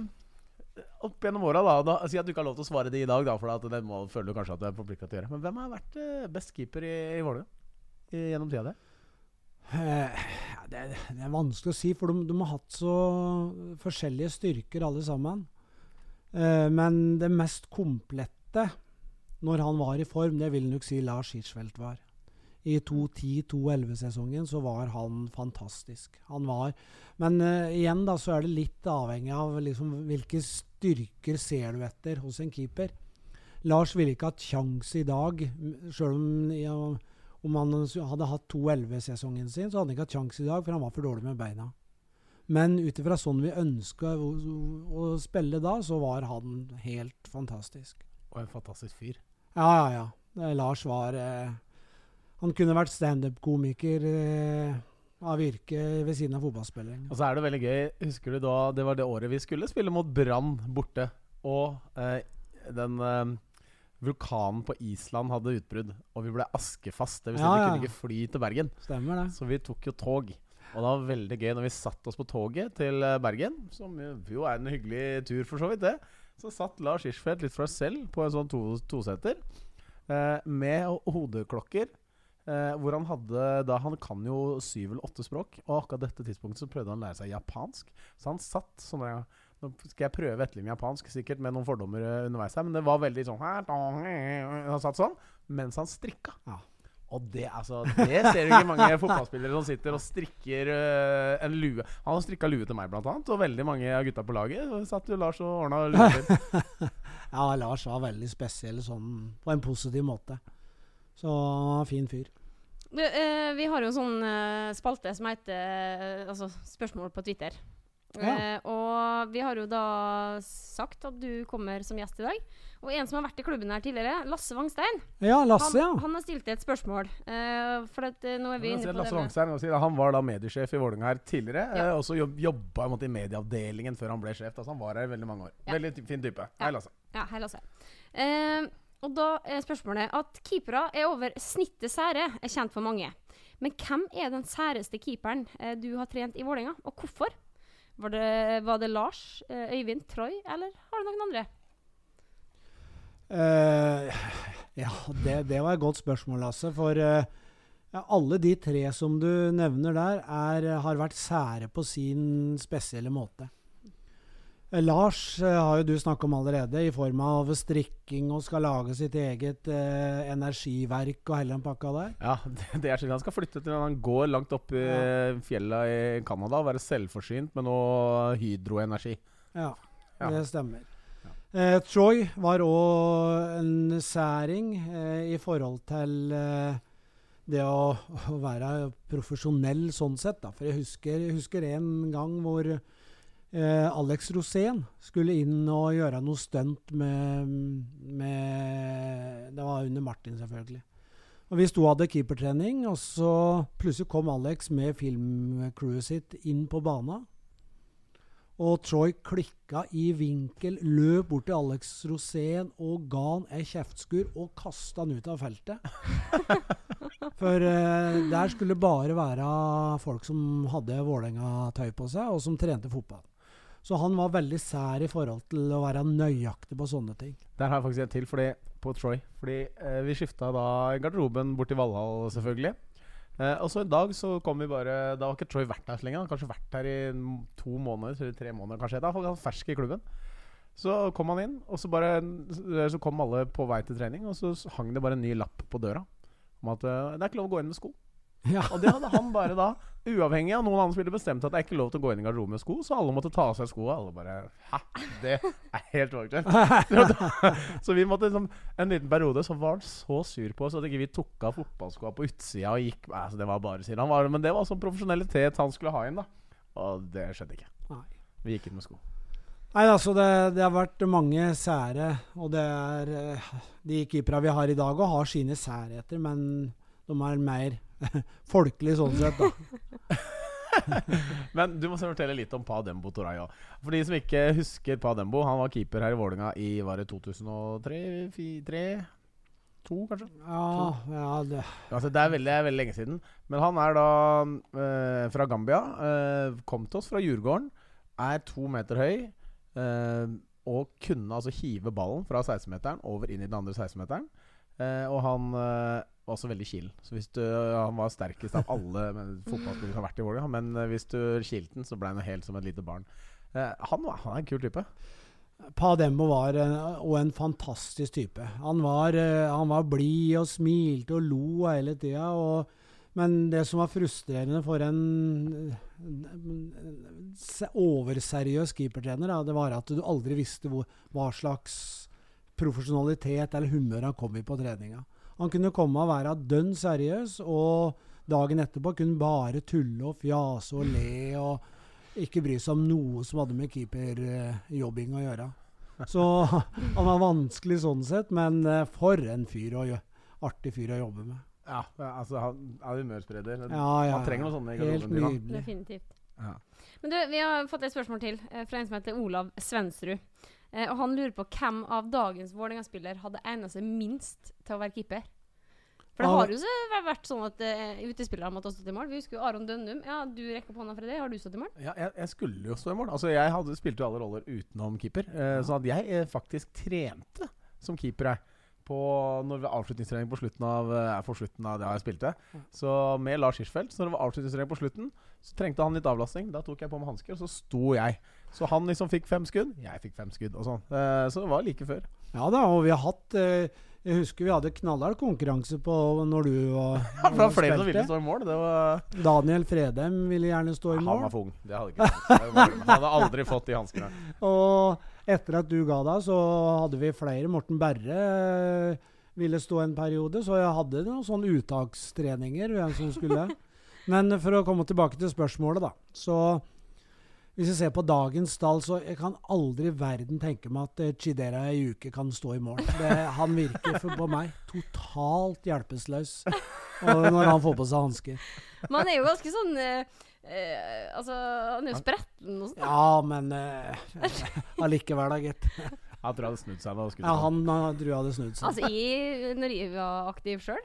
Opp gjennom åra, da, da Si at du ikke har lov til å svare det i dag, da, for at det må, føler du kanskje at du er forplikta til å gjøre. Men hvem har vært eh, best keeper i, i Vålerenga gjennom tida di? Eh, det, det er vanskelig å si, for de, de har hatt så forskjellige styrker alle sammen. Eh, men det mest komplette når han var i form, det vil nok si Lars Hirschfeldt var. I 2010-2011-sesongen så var han fantastisk. Han var Men uh, igjen da så er det litt avhengig av liksom, hvilke styrker ser du etter hos en keeper. Lars ville ikke hatt sjanse i dag, sjøl om ja, om han hadde hatt 2-11-sesongen sin, så hadde han ikke hatt sjanse i dag, for han var for dårlig med beina. Men ut ifra sånn vi ønska å, å spille da, så var han helt fantastisk. Og en fantastisk fyr. Ja, ja, ja. Lars var eh, Han kunne vært standup-komiker eh, av yrke ved siden av fotballspilling. Og så er det veldig gøy. Husker du da Det var det året vi skulle spille mot Brann borte. Og eh, den eh, vulkanen på Island hadde utbrudd. Og vi ble askefast. Det vil si Ja, vi ja. kunne ikke fly til Bergen. Stemmer det. Så vi tok jo tog. Og det var veldig gøy når vi satt oss på toget til eh, Bergen, som jo er en hyggelig tur for så vidt, det. Så satt Lars Ischfeldt litt for seg selv på en sånn to- toseter eh, med hodeklokker. Eh, hvor han hadde da Han kan jo syv eller åtte språk, og akkurat dette tidspunktet så prøvde han å lære seg japansk. Så han satt sånn Nå skal jeg prøve etterligne japansk, sikkert med noen fordommer eh, underveis her, men det var veldig sånn Han satt sånn mens han strikka. Ja. Og det, altså, det ser du ikke mange fotballspillere som sitter og strikker uh, en lue. Han har strikka lue til meg, blant annet, og veldig mange av gutta på laget. Satt jo Lars og ordna luer. Ja, Lars var veldig spesiell sånn på en positiv måte. Så fin fyr. Du, eh, vi har jo en sånn eh, spalte som heter eh, altså, Spørsmål på Twitter. Ja. Eh, og vi har jo da sagt at du kommer som gjest i dag. Og en som har vært i klubben her tidligere, Lasse Wangstein, Ja, Lasse, han, ja. han har stilt et spørsmål. Eh, for at, eh, nå er vi inne på Lasse det Wangstein Han var da mediesjef i Vålerenga her tidligere. Ja. eh, Og så jobb, jobba i medieavdelingen før han ble sjef. Altså Han var her i veldig mange år. Ja. Veldig fin type. Ja. Hei, Lasse. Ja, hei, Lasse. Og da er spørsmålet at keepere er over snittet sære, er kjent for mange. Men hvem er den særeste keeperen eh, du har trent i Vålerenga, og hvorfor? Var det, var det Lars, eh, Øyvind, Troy, eller har du noen andre? Uh, ja, det, det var et godt spørsmål, Lasse. For uh, ja, alle de tre som du nevner der, er, har vært sære på sin spesielle måte. Eh, Lars eh, har jo du snakka om allerede, i form av strikking og skal lage sitt eget eh, energiverk og hele den pakka der. Ja, det, det er slik Han skal flytte til Han går langt opp i fjella i Canada og være selvforsynt med noe hydroenergi. Ja, Ja. det stemmer. Eh, Troy var òg en særing eh, i forhold til eh, det å, å være profesjonell sånn sett. Da. For jeg husker, jeg husker en gang hvor eh, Alex Rosén skulle inn og gjøre noe stunt med, med Det var under Martin, selvfølgelig. Og Vi sto og hadde keepertrening, og så plutselig kom Alex med filmcrewet sitt inn på bana. Og Troy klikka i vinkel, løp bort til Alex Rosén og ga han ei kjeftskur og kasta han ut av feltet. For eh, der skulle bare være folk som hadde Vålerenga-tøy på seg, og som trente fotball. Så han var veldig sær i forhold til å være nøyaktig på sånne ting. Der har jeg faktisk en til fordi, på Troy. Fordi eh, vi skifta da garderoben bort til Valhall, selvfølgelig. Eh, og så en dag så kom vi bare Da har ikke Troy vært her så lenge. Han har kanskje vært her i to måneder, eller tre måneder kanskje. Da var han fersk i klubben. Så kom han inn, og så bare Så kom alle på vei til trening, og så hang det bare en ny lapp på døra om at eh, det er ikke lov å gå inn med sko. Ja. Og det hadde han bare da, uavhengig av noen andre spillere, bestemt at det er ikke lov til å gå inn i garderoben med sko, så alle måtte ta av seg skoa. Alle bare Hæ? Det er helt uaktuelt. så vi måtte liksom En liten periode så var han så sur på oss at ikke vi tok av fotballskoa på utsida og gikk altså Det var bare sier han var, Men det var sånn profesjonalitet han skulle ha inn, da. Og det skjedde ikke. Nei. Vi gikk inn med sko. Nei, altså det, det har vært mange sære, og det er eh, De keeperne vi har i dag òg, har sine særheter, men de er mer folkelige sånn sett, da. Men du må fortelle litt om Pa Dembo Torayo. For de som ikke husker Pa Dembo, han var keeper her i Vålinga i var det 2003? 3, 2, kanskje? Ja, ja det, Altså, det er veldig, veldig lenge siden. Men han er da eh, fra Gambia. Eh, kom til oss fra Djurgården. Er to meter høy. eh, og kunne altså hive ballen fra 16-meteren over inn i den andre 16-meteren. Eh, og han var også veldig chill. Så hvis du, Han var sterkest av alle fotballspillere som har vært i Vålerenga. Men eh, hvis du kilte den, så ble han helt som et lite barn. Eh, han, var, han er en kul type. Pa Dembo var en, og en fantastisk type. Han var, eh, var blid og smilte og lo hele tida. Men det som var frustrerende for en overseriøs keepertrener, da, det var at du aldri visste hvor, hva slags profesjonalitet eller humør han kom i på treninga. Han kunne komme og være dønn seriøs, og dagen etterpå kunne bare tulle og fjase og le. og ikke bry seg om noe som hadde med keeperjobbing å gjøre. Så han var vanskelig sånn sett, men eh, for en fyr å gjøre. artig fyr å jobbe med. Ja, altså Han er humørspreder. Ja, ja, Han trenger noe sånt i Helt garderoben. nydelig. Definitivt. Ja. Men du, vi har fått et spørsmål til eh, fra en som heter Olav Svensrud. Eh, og han lurer på hvem av dagens Vålerenga-spiller hadde egnet seg minst til å være keeper. For det har jo så vært sånn at uh, utespillere måtte stå til i mål. Vi husker jo Aron Dønnum. Ja, du rekker opp hånda for det. Har du stått i mål? Ja, jeg, jeg skulle jo stå i mål. Altså, jeg hadde, spilte jo alle roller utenom keeper. Uh, ja. Så at jeg uh, faktisk trente som keeper. Jeg. På, når var avslutningstrening på slutten av, på slutten av det jeg spilte. Så med Lars Hirschfeldt, så når det var avslutningstrening på slutten, så trengte han litt avlastning. Da tok jeg på meg hansker, og så sto jeg. Så han liksom fikk fem skudd, jeg fikk fem skudd, og sånn. Eh, Så det var like før. Ja da, og vi har hatt eh, Jeg husker vi hadde knallhard konkurranse på når du var Ja, for det var flere som ville stå i mål. Det var, Daniel Fredheim ville gjerne stå i mål. han var for ung. Det hadde ikke Han hadde aldri fått de hanskene. Og etter at du ga deg, så hadde vi flere. Morten Berre eh, ville stå en periode, så jeg hadde noen sånne uttakstreninger. hvem som skulle. Men for å komme tilbake til spørsmålet, da. Så hvis jeg ser på dagens stall, så jeg kan aldri i verden tenke meg at eh, Chidera i uke kan stå i mål. Det, han virker for, på meg totalt hjelpeløs når han får på seg hansker. Men han er jo ganske sånn eh, eh, Altså, han er jo spretten og sånn. Ja, men uh, allikevel, da, gitt. Jeg tror jeg hadde snudd seg. da, Ja, han uh, tror jeg hadde snudd seg. Altså, jeg, når jeg var aktiv sjøl,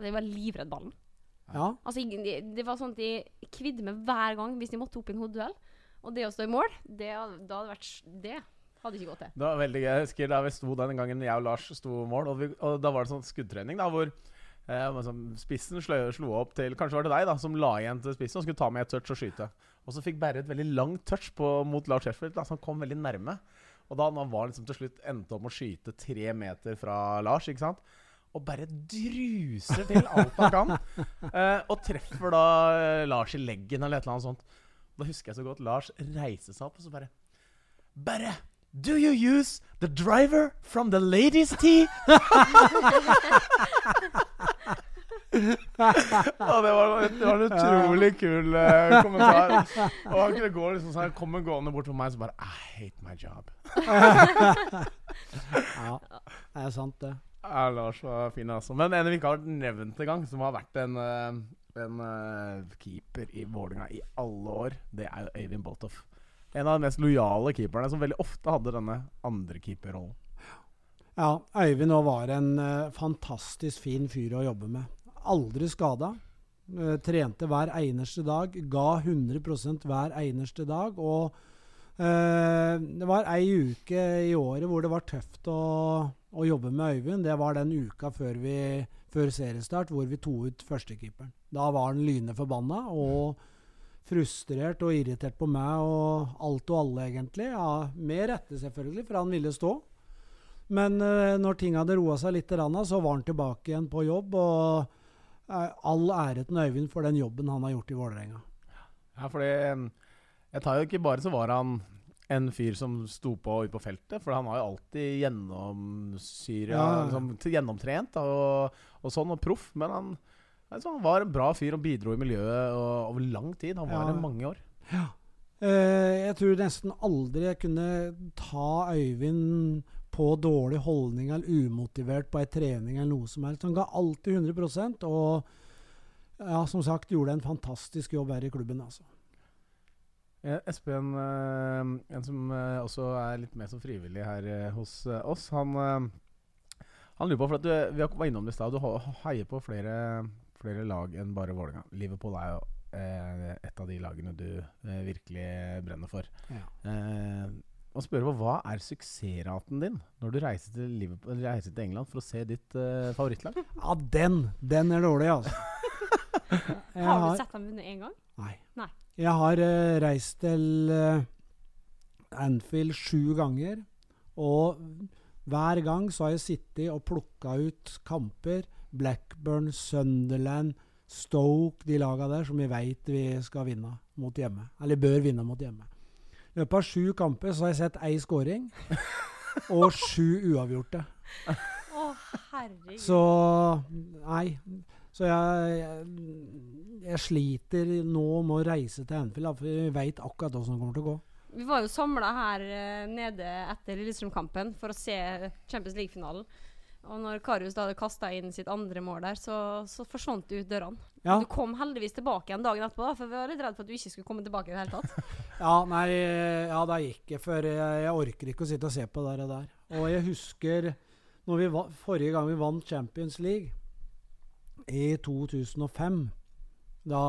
jeg var livredd ballen. Ja. Altså, jeg, det, var sånn at jeg kvidde meg hver gang hvis de måtte opp i en hodeduell. Og det å stå i mål, det, da hadde vært Det hadde ikke gått til. Det var veldig gøy. Jeg husker da vi sto den gangen jeg og Lars sto i mål, og, vi, og da var det sånn skuddtrening da, hvor eh, spissen slo, slo opp til Kanskje var det deg da, som la igjen til spissen og skulle ta med et touch og skyte. Og så fikk Berre et veldig langt touch på, mot Lars Sheffield, som kom veldig nærme. Og da han var liksom til slutt endte opp med å skyte tre meter fra Lars, ikke sant og bare druser til alt han kan. Eh, og treffer da eh, Lars i leggen eller et eller annet sånt. Da husker jeg så godt Lars reiser seg opp og så bare Bare Do you use the driver from the ladies' tea? ja, det, var, det var en utrolig kul uh, kommentar. Og han kunne gå liksom sånn Han kommer gående bort til meg og så bare I hate my job. Ja, det er sant, det. Ja, Lars var fin, altså. Men en vi ikke har nevnt engang, som har vært en, eh, en uh, keeper i Vålinga i alle år, det er Øyvind Boltoff. En av de mest lojale keeperne, som veldig ofte hadde denne andre keeperrollen. Ja, Øyvind òg var en uh, fantastisk fin fyr å jobbe med. Aldri skada. Uh, trente hver eneste dag. Ga 100% hver eneste dag. Og uh, det var ei uke i året hvor det var tøft å, å jobbe med Øyvind. Det var den uka før, vi, før seriestart hvor vi to ut førstekeeperen. Da var han lynende forbanna og frustrert og irritert på meg og alt og alle, egentlig. Ja, med rette, selvfølgelig, for han ville stå. Men eh, når ting hadde roa seg litt, så var han tilbake igjen på jobb. Og eh, all ære til Øyvind for den jobben han har gjort i Vålerenga. Ja, fordi eh, Jeg tar jo ikke bare så var han en fyr som sto på ute på feltet, for han har jo alltid gjennomsyra Ja. liksom, Gjennomtrent og, og sånn, og proff. Men han, altså, han var en bra fyr og bidro i miljøet og, over lang tid. Han var Ja. det mange år. Eh, jeg tror nesten aldri jeg kunne ta Øyvind på dårlig holdning eller umotivert på ei trening eller noe som helst. Han ga alltid 100% og ja, som sagt gjorde en fantastisk jobb her i klubben. altså. Eh, Espen, eh, en som også er litt mer som frivillig her hos oss, han, han lurer på for at du, Vi var innom det i stad. Du heier på flere, flere lag enn bare Vålerenga. Liverpool er jo eh, et av de lagene du eh, virkelig brenner for. Ja. Eh, og spør på Hva er suksessraten din når du reiser til, Liverpool, eller reiser til England for å se ditt eh, favorittlag? Ja, den! Den er dårlig, altså. Jeg Har du sett dem vunnet én gang? Nei. Nei. Jeg har eh, reist til eh, Anfield sju ganger, og hver gang så har jeg sittet og plukka ut kamper. Blackburn, Sunderland, Stoke, de laga der som vi veit vi skal vinne mot hjemme. Eller bør vinne mot hjemme. I løpet av sju kamper så har jeg sett ei scoring og sju uavgjorte. Å, herregud. Så nei. Så jeg, jeg, jeg sliter nå med å reise til Anfield, for vi veit akkurat åssen det kommer til å gå. Vi var jo samla her eh, nede etter Lillestrøm-kampen for å se Champions League-finalen. Og når Karius da hadde kasta inn sitt andre mål der, så, så forsvant du ut dørene. Ja, Du kom heldigvis tilbake igjen dagen etterpå, da, for vi var litt redd for at du ikke skulle komme tilbake i det hele tatt. ja nei, ja da gikk jeg, for jeg, jeg orker ikke å sitte og se på det der. og jeg husker når vi va forrige gang vi vant Champions League, i 2005 da,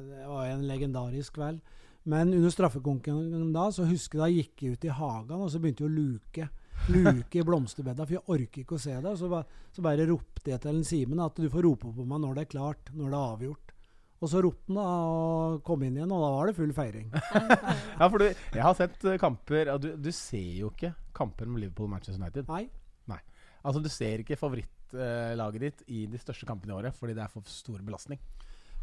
Det var en legendarisk kveld. Men under straffekonkurransen da, så husker jeg da gikk jeg ut i hagen og så begynte jeg å luke. Luke i blomsterbedda, for jeg orker ikke å se det. Så, ba, så bare ropte jeg til en Simen at du får rope på meg når det er klart, når det er avgjort. Og så ropte han da og kom inn igjen, og da var det full feiring. Ja, for du, jeg har sett eh, kamper du, du ser jo ikke kamper med Liverpool og Manchester United. Nei. Altså Du ser ikke favorittlaget ditt i de største kampene i året fordi det er for stor belastning.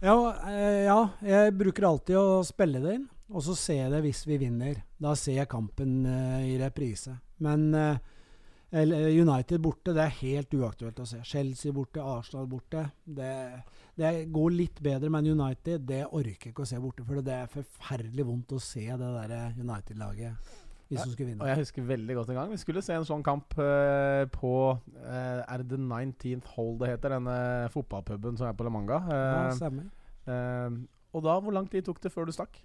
Ja, eh, ja, jeg bruker alltid å spille det inn, og så ser jeg det hvis vi vinner. Da ser jeg kampen eh, i reprise. Men eh, United borte, det er helt uaktuelt å se. Chelsea borte, Arsenal borte. Det, det går litt bedre, men United det orker ikke å se borte. For det er forferdelig vondt å se det der United-laget hvis hun skulle vinne. Og jeg husker veldig godt en gang Vi skulle se en sånn kamp uh, på uh, Er det 19th Hole det heter? Denne fotballpuben som er på La Manga. Ja, Eh, stemmer. og da, hvor lang tid tok det før du stakk?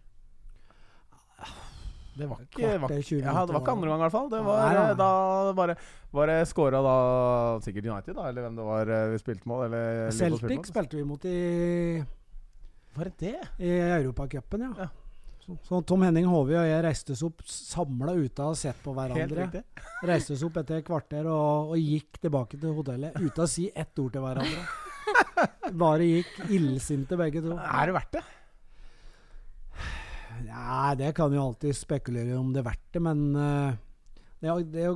Det var ikke, var, Kvarter, 20 ja, det var ikke andre gang, i hvert fall. Det var, Nei, nei, da bare, bare scora da sikkert United, da, eller hvem det var vi spilte mot. Celtic spilte vi mot i Var det det? I Europacupen, ja. Ja. Så, Tom Henning Håvi og jeg reiste oss opp samla ute og sett på Helt hverandre. Reiste oss opp etter et kvarter og, og gikk tilbake til hotellet uten å si ett ord til hverandre. Bare gikk illsinte begge to. Er det verdt det? Ja, det kan jo alltid spekulere om det er verdt det, men eh, det er jo- det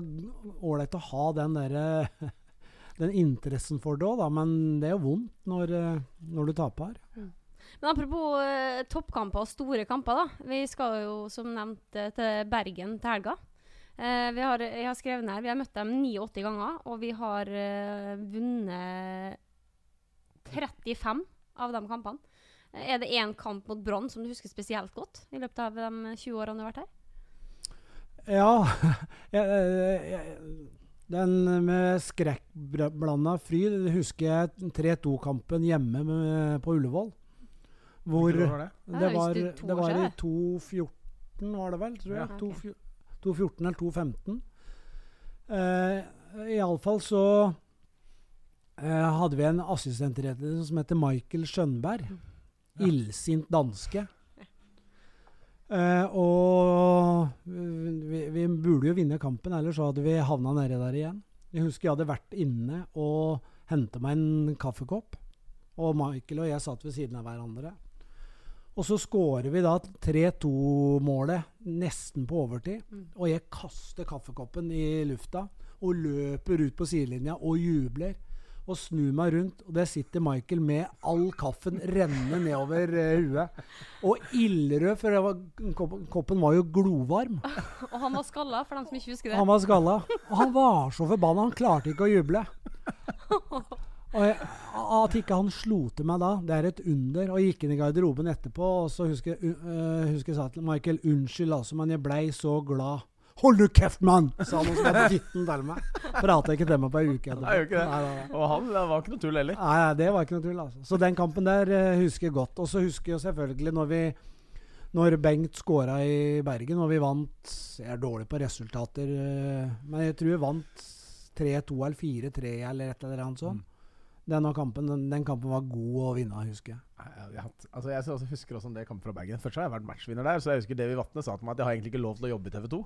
ålreit å ha den derre den interessen for det òg, da. Men det er jo vondt når, eh, når du taper. Men apropos eh, toppkamper og store kamper, da. Vi skal jo som nevnt eh, til Bergen til helga. Eh, vi har, jeg har skrevet ned, vi har møtt dem 89 ganger, og vi har eh, vunnet 35 av de kampene. Eh, Er det én kamp mot Brann som du husker spesielt godt i løpet av de 20 årene du har vært her? Ja jeg, jeg, Den med skrekkblanda fryd husker jeg 3-2-kampen hjemme med, på Ullevål. Hvor Hvilket var det? Det det var, det var i 2014, var det vel, tror jeg. Ja. To Ok. fjo- 2.14 eller 2015. Eh, Iallfall så eh, hadde vi en assistentreder som heter Michael Skjønberg. Ja. Illsint danske. Eh, og vi, vi burde jo vinne kampen, ellers så hadde vi havna nedi der igjen. Jeg husker jeg hadde vært inne og henta meg en kaffekopp. Og Michael og jeg satt ved siden av hverandre. Og så scorer vi da 3-2-målet nesten på overtid. Mm. Og jeg kaster kaffekoppen i lufta og løper ut på sidelinja og jubler. Og snur meg rundt, og der sitter Michael med all kaffen rennende nedover eh, huet. Og ildrød, for det var, koppen, koppen var jo glovarm. Og han var skalla, for dem som ikke husker det. Han var skalla. Og han var så forbanna, han klarte ikke å juble. Og jeg, At ikke han slo til meg da, det er et under. Og jeg gikk inn i garderoben etterpå, og så husker uh, husker jeg sa til Michael unnskyld, altså, men jeg blei så glad. Hold du kjeft, mann! sa han og hadde titten til meg. Prata ikke til meg på ei uke. Nei. Nei, nei. Og han det var ikke noe tull heller. Nei, det var ikke noe tull. altså. Så den kampen der uh, husker jeg godt. Og så husker jeg selvfølgelig når vi når Bengt skåra i Bergen, og vi vant Jeg er dårlig på resultater, eh, men jeg tror vi vant 3-2 eller 4-3 eller et eller annet sånt. Denne kampen, den, den kampen var god å vinne, husker jeg. Jeg, altså jeg husker også det kampen fra Bergen. Først har jeg vært matchvinner der, så jeg husker Davy Vatne sa til meg at jeg har egentlig ikke lov til å jobbe i TV 2.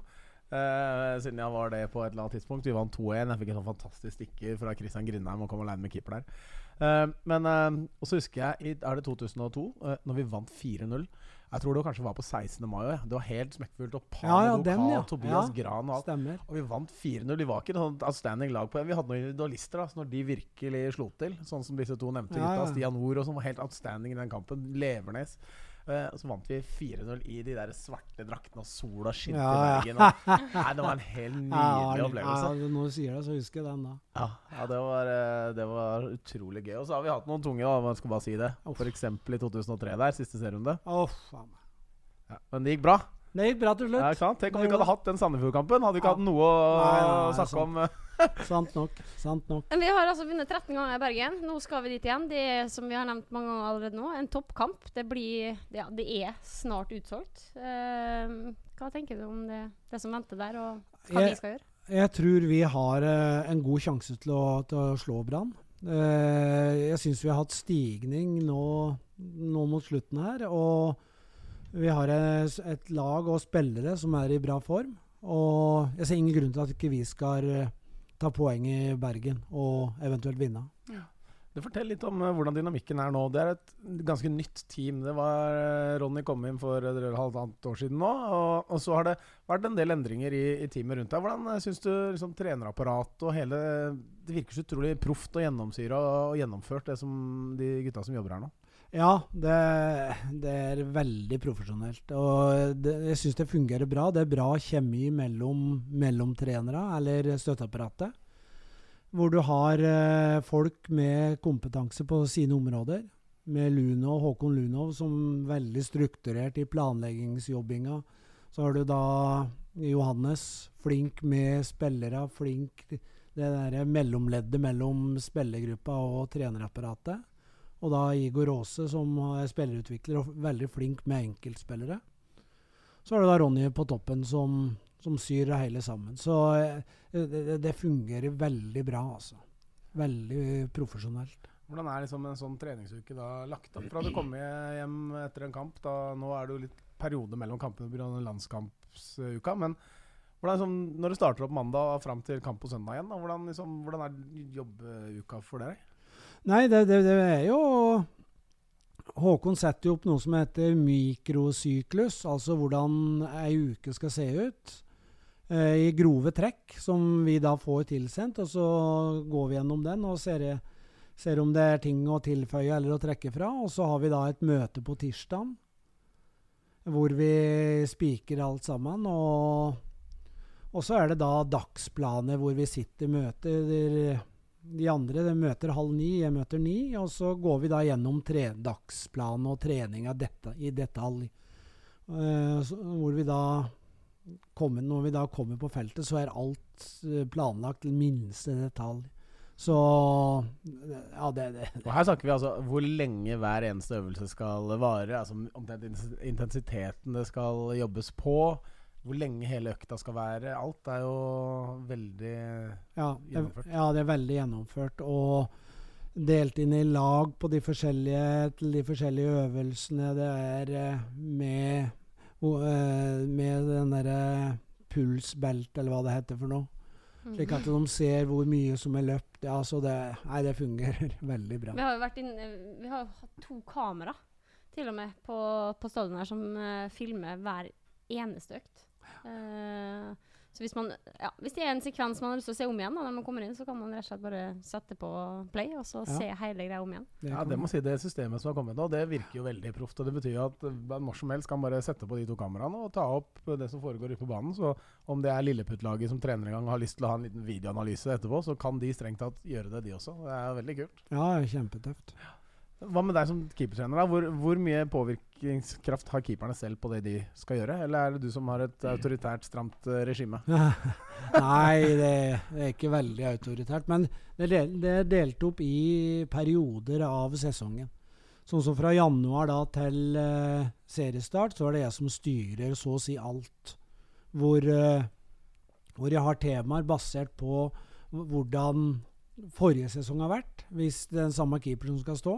Uh, siden jeg var det på et eller annet tidspunkt. Vi vant 2-1. Jeg fikk en sånn fantastisk stikker fra Christian Grindheim og kom aleine med keeper der. Uh, men uh, Og så husker jeg, er det 2002, uh, når vi vant 4-0 Jeg tror det var kanskje var på 16. mai òg. Det var helt smekkfullt. Og Pan, Ja, ja, den, ja. Tobias. Gran og alt. Stemmer. Og vi vant 4-0. De var ikke noe sånn outstanding lag på Vi hadde noen individualister da, så når de virkelig slo til, sånn som disse to nevnte gutta. Stian og som var helt outstanding i den kampen, Levernes. Eh, og så vant vi 4-0 i de der svarte draktene, og sola skinte Ja, i ja. Bergen. Og, nei, det var en helt nydelig opplevelse. Ja, når du sier det, så husker jeg den da. Ja, ja det, var, eh, det var utrolig gøy. Og så har vi hatt noen tunge, da, jeg skal bare si det. F.eks. i 2003 der, siste serierunde. Oh. Ja. Men det gikk bra. Det gikk bra til Ja, slutt. sant? Tenk om vi ikke hadde hatt den Sandefjord-kampen. Hadde vi ikke Ja. hatt noe å snakke om. Sant nok. Sant nok. Men Vi har altså vunnet 13 ganger i Bergen. Nå skal vi dit igjen. Det er, som vi har nevnt mange ganger allerede nå, en toppkamp. Det blir Ja, det er snart utsolgt. Uh, hva tenker du om det, det som venter der, og hva Jeg- vi skal gjøre? Jeg tror vi har uh, en god sjanse til å, til å slå Brann. Uh, jeg syns vi har hatt stigning nå, nå mot slutten her. Og vi har et, et lag og spillere som er i bra form. Og jeg ser ingen grunn til at ikke vi skal eh, ta poeng i Bergen og eventuelt vinne. Du Fortell litt om eh, hvordan dynamikken er nå. Det er et ganske nytt team. Det var eh, Ronny kom inn for et halvannet år siden nå. Og, og så har det vært en del endringer i, i teamet rundt deg. Hvordan uh, syns du liksom, trenerapparatet og hele Det virker så utrolig proft og gjennomsyra og gjennomført, det som de gutta som jobber her nå. Ja, det, det er veldig profesjonelt. Og det, jeg syns det fungerer bra. Det er bra kjemi mellom, mellom trenere, eller støtteapparatet. Hvor du har eh, folk med kompetanse på sine områder. Med Luno, Håkon Lunov som veldig strukturert i planleggingsjobbinga. Så har du da Johannes, flink med spillere, flink det derre mellomleddet mellom spillergruppa og trenerapparatet. Og da Igor Aase, som er spillerutvikler og veldig flink med enkeltspillere. Så er det da Ronny på toppen, som, som syr det hele sammen. Så eh, det, det, fungerer veldig bra, altså. Veldig profesjonelt. Hvordan er liksom en sånn treningsuke da lagt opp? Fra du kommer hjem etter en kamp, da nå er det jo litt periode mellom kampene pga. landskampsuka. Men liksom, når du starter opp mandag og fram til kamp på søndag igjen, da, hvordan, liksom, hvordan er jobbuka for deg? Nei, det, det, det er jo Håkon setter jo opp noe som heter mikrosyklus, altså hvordan ei uke skal se ut. Eh, I grove trekk, som vi da får tilsendt. Og så går vi gjennom den og ser, ser om det er ting å tilføye eller å trekke fra. Og så har vi da et møte på tirsdag hvor vi spiker alt sammen. Og, og så er det da dagsplaner hvor vi sitter i møter. De andre de møter halv ni, jeg møter ni. Og så går vi da gjennom tre, dagsplan og treninga i detalj. Uh, hvor vi da kommer, Når vi da kommer på feltet, så er alt eh, planlagt til minste detalj. Så Ja, det, det Og her snakker vi altså hvor lenge hver eneste øvelse skal vare. Altså omtrent intensiteten det skal jobbes på. Hvor lenge hele økta skal være. Alt er jo veldig Ja, det, Gjennomført. ja, det er veldig gjennomført. Og delt inn i lag på de forskjellige, til de forskjellige øvelsene. Det er eh, med, eh, med den derre pulsbelt, eller hva det heter for noe. Slik at de ser hvor mye som er løpt. Ja, så det, nei, det fungerer veldig bra. Vi har jo vært inne, vi har hatt to kamera til og med på, på stadion her som eh, filmer hver eneste økt. Eh, Så hvis, man, ja, hvis det er en sekvens man har lyst til å se om igjen da, når man kommer inn, så kan man rett og slett bare sette på play og så Ja. se hele greia om igjen. Ja, det må si det systemet som har kommet nå, det virker jo veldig proft. Og det betyr at eh, når som helst kan bare sette på de to kameraene og ta opp det som foregår ute på banen. Så om det er Lilleputt-laget som trener en gang har lyst til å ha en liten videoanalyse etterpå, så kan de strengt tatt gjøre det, de også. Det er veldig kult. Ja, kjempetøft. Hva med deg som keepertrener? da? Hvor, hvor mye påvirkningskraft har keeperne selv på det de skal gjøre? Eller er det du som har et autoritært, stramt eh, regime? Nei, det, er ikke veldig autoritært. Men det det er delt opp i perioder av sesongen. Sånn som fra januar da til uh, seriestart, så er det jeg som styrer så å si alt. Hvor, uh, hvor jeg har temaer basert på hvordan forrige sesong har vært, hvis det er den samme keeper som skal stå.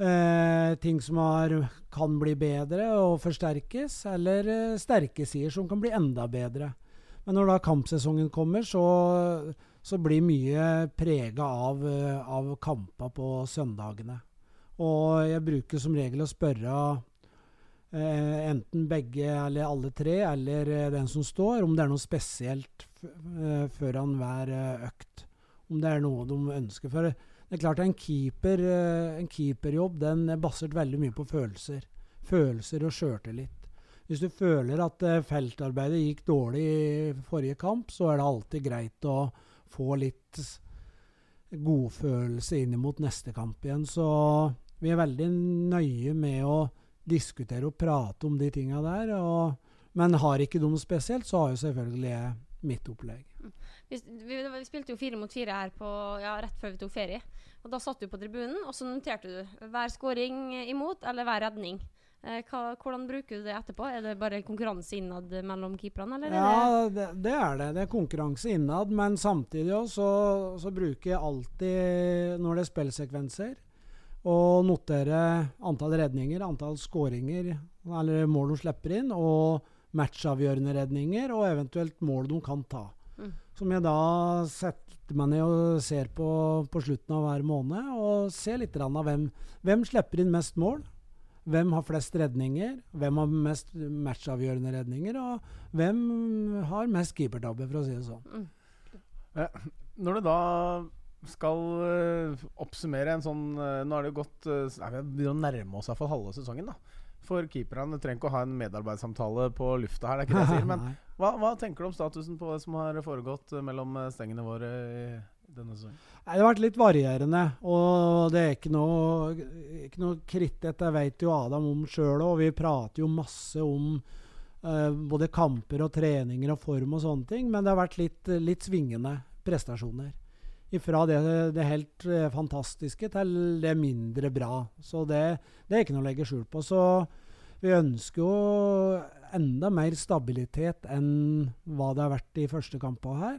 Eh, ting som har, kan bli bedre og forsterkes, eller eh, sterke sider som kan bli enda bedre. Men når da kampsesongen kommer, så, så blir mye prega av, eh, av kampa på søndagene. Og jeg bruker som regel å spørre eh, enten begge eller alle tre, eller eh, den som står, om det er noe spesielt f eh, hver økt. Om det er noe de ønsker. For det er klart en, keeper, eh, en keeperjobb den er basert veldig mye på følelser. Følelser og sjøltillit. Hvis du føler at eh, feltarbeidet gikk dårlig i forrige kamp, så er det alltid greit å få litt godfølelse inn mot neste kamp igjen. Så vi er veldig nøye med å diskutere og prate om de tinga der. Og, men har ikke de spesielt, så har jo selvfølgelig jeg mitt opplegg. Vi, vi, vi spilte jo fire mot fire her på, ja, rett før vi tok ferie. Og Da satt du på tribunen, og så noterte du hver scoring imot eller hver redning. Eh, hva, hvordan bruker du det etterpå? Er det bare konkurranse innad mellom keeperne? Eller er Ja, det, det er det. Det er konkurranse innad. Men samtidig også, så, så bruker jeg alltid, når det er spillsekvenser, å notere antall redninger, antall skåringer, eller mål de slipper inn, og matchavgjørende redninger, og eventuelt mål de kan ta. Som jeg da setter meg ned og ser på på slutten av hver måned, og ser litt av hvem, hvem slipper inn mest mål. Hvem har flest redninger? Hvem har mest matchavgjørende redninger? Og hvem har mest keepertabbe, for å si det sånn. mm. Når du da skal eh, oppsummere en sånn eh, Nå er det jo gått nei, Vi begynner å nærme oss i halve sesongen. da For keeperne trenger ikke å ha en medarbeidssamtale på lufta her, det er ikke det jeg sier. Men. Hva, hva tenker du om statusen på det som har foregått eh, mellom eh, stengene våre i denne sesongen? Det har vært litt varierende, og det er ikke noe, ikke noe kritt. Jeg vet jo Adam om sjøl òg. Vi prater jo masse om uh, både kamper og treninger og form og sånne ting, men det har vært litt, litt svingende prestasjoner. Fra det, det helt fantastiske til det mindre bra. Så det, det er ikke noe å legge skjul på. Så vi ønsker jo enda mer stabilitet enn hva det har vært i første kampa her.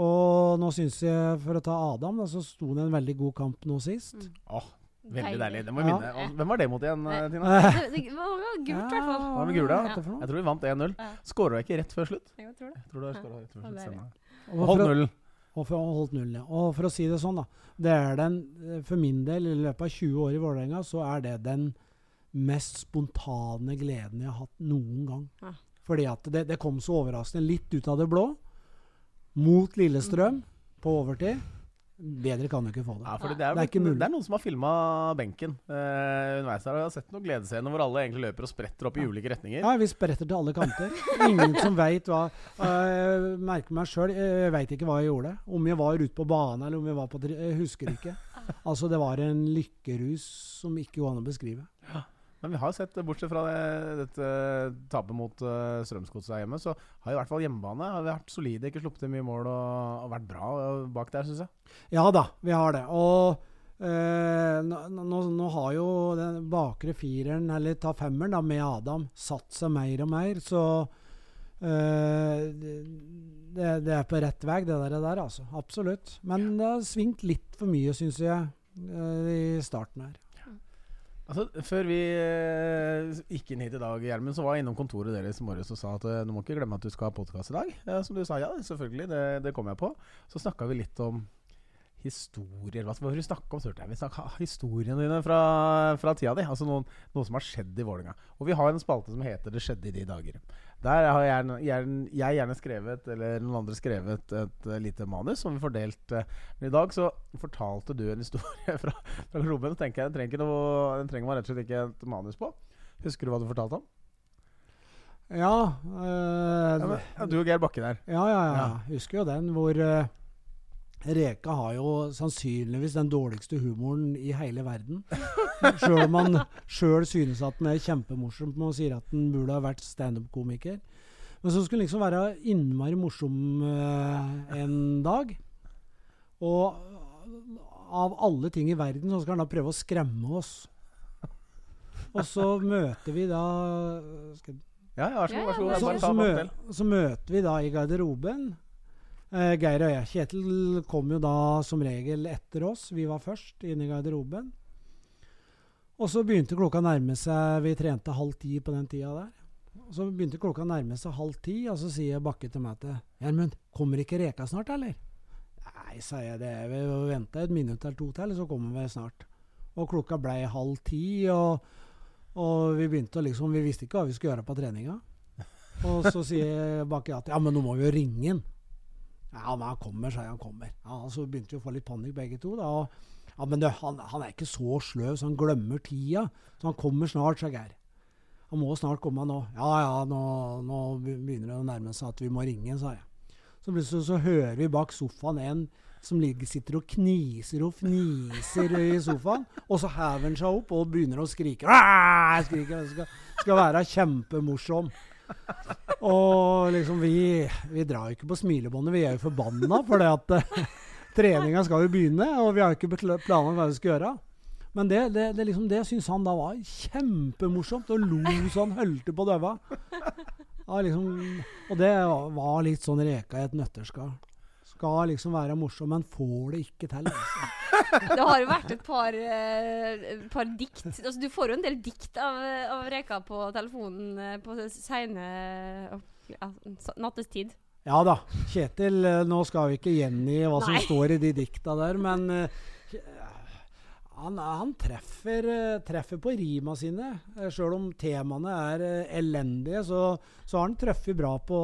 Og nå syns jeg, for å ta Adam, da, så sto det en veldig god kamp nå sist. Mm. Oh, veldig deilig. Det må vi Ja. vinne. Hvem var det mot igjen, eh, Tina? Det, var gult, i hvert fall. Ja, Var det for noe? Jeg tror vi vant 1-0. Skåra jeg ikke rett før slutt. Jeg tror det. Jeg tror du har rett før slutt. Og holdt nullen. og for, og holdt nullen, ja. Og for å si det sånn, da. Det er den, eh, for min del, i løpet av 20 år i Vålerenga, så er det den mest spontane gleden jeg har hatt noen gang. Ja. Fordi at det, det kom så overraskende, litt ut av det blå, mot Lillestrøm på overtid. Bedre kan du ikke få det. Ja, det, er, Det er ikke mulig. det er noen som har filma benken eh, underveis her. og Jeg har sett noen gledesscener hvor alle egentlig løper og spretter opp i ulike retninger. Ja, vi spretter til alle kanter. Ingen som veit hva Jeg merker meg sjøl, jeg veit ikke hva jeg gjorde. Om jeg var ute på banen eller om jeg var på Jeg husker ikke. Altså, det var en lykkerus som ikke går an å beskrive. Men vi har sett, bortsett fra det, dette tapet mot uh, Strømsgodset hjemme, så har i hvert fall hjemmebane har vi vært solide, ikke sluppet inn mye mål og, og vært bra eh, bak der, syns jeg. Ja da, vi har det. Og eh, nå, nå, har jo den bakre fireren, eller ta femmeren, da, med Adam, satt seg mer og mer. Så eh, det, det er på rett vei, det der, der, altså. Absolutt. Men det har svingt litt for mye, syns jeg, eh, i starten her. Altså, Før vi eh, gikk inn hit i dag, Gjermund, så var jeg innom kontoret deres i morges og sa at eh, du må ikke glemme at du skal ha podkast i dag. Som du sa, ja, selvfølgelig. Det, det kom jeg på. Så snakka vi litt om historier. Hva skal vi snakke om? Jeg. Vi snakka historiene dine fra, fra tida di. Altså noen, noe som har skjedd i Vålerenga. Og vi har en spalte som heter 'Det skjedde i de dager'. Der har jeg gjerne, jeg gjerne skrevet, eller noen andre skrevet, et uh, lite manus som vi fordelte. Men i dag så fortalte du en historie fra, fra garderoben. tenker jeg, Den trenger, noe, den trenger man rett og slett ikke et manus på. Husker du hva du fortalte om? Ja, øh, Ja, men, du og Geir Bakke der. Ja, ja, ja. Ja. Husker jo den hvor eh, Reka har jo sannsynligvis den dårligste humoren i hele verden. Sjøl om han sjøl synes at den er kjempemorsom og sier at den burde ha vært standup-komiker. Men så skulle den liksom være innmari morsom eh, en dag. Og av alle ting i verden så skal han da prøve å skremme oss. Og så møter vi da skal Ja, ja, vær så god. Så så møter vi da i garderoben. Eh, Geir og jeg. Kjetil kom jo da som regel etter oss. Vi var først inn i garderoben. Og så begynte klokka å nærme seg Vi trente halv ti på den tida der. Og så begynte klokka å nærme seg halv ti, og så sier Bakke til meg til Gjermund, kommer ikke Reka snart, eller? Nei, sa jeg. det Vi venter et minutt eller to til, så kommer vi snart. Og klokka blei halv ti, og, og vi begynte å liksom Vi visste ikke hva vi skulle gjøre på treninga. Og så sier Bakke at ja, men nå må vi jo ringe han. Ja, men han kommer, sa jeg. Han kommer. Ja, Så begynte vi å få litt panikk begge to. da, og ja, men det, han, han er ikke så sløv, så han glemmer tida. Så han kommer snart, sa Geir. Han må snart komme nå. Ja ja, nå, nå begynner det å nærme seg at vi må ringe, sa jeg. Så plutselig så hører vi bak sofaen en som ligger, sitter og kniser og fniser i sofaen. Og så hever han seg opp og begynner å skrike. Skriker, skal, skal være kjempemorsom. Og liksom vi, vi drar jo ikke på smilebåndet, vi er jo forbanna for det at uh, treninga skal jo begynne, og vi har jo ikke planer hva vi skal gjøre. Men det, det, det, liksom, det syns han da var kjempemorsomt, og lo så han hølte på døva. Ja, liksom, og det var litt sånn reka i et nøtteskall. Skal liksom være morsom, men får det ikke til. Altså. Det har jo vært et par, uh, par dikt altså, Du får jo en del dikt av, av Reka på telefonen uh, på seine uh, nattestid. Ja da. Kjetil, eh, nå skal vi ikke gjengi hva som står i de dikta der, men han, han treffer, treffer på rima sine. Sjøl om temaene er elendige, så, så har han truffet bra på,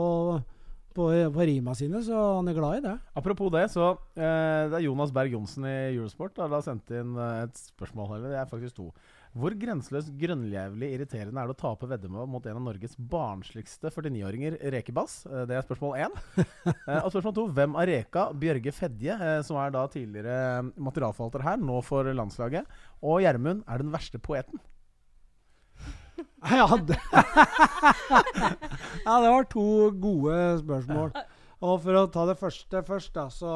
på, på rima sine, så han er glad i det. Apropos det, så eh, det er Jonas Berg Johnsen i Eurosport da, da sendte inn eh, et spørsmål. Eller det er faktisk to. Hvor grenseløst grønnjævlig irriterende er det å tape veddemål mot en av Norges barnsligste 49-åringer, Rekebass? Eh, det er spørsmål én. eh, og spørsmål to. Hvem av Reka, Bjørge Fedje, som er da tidligere materialforvalter her, nå for landslaget, og Gjermund er den verste poeten? Ja, det, ja, det var to gode spørsmål. Og for å ta det første først, da, så,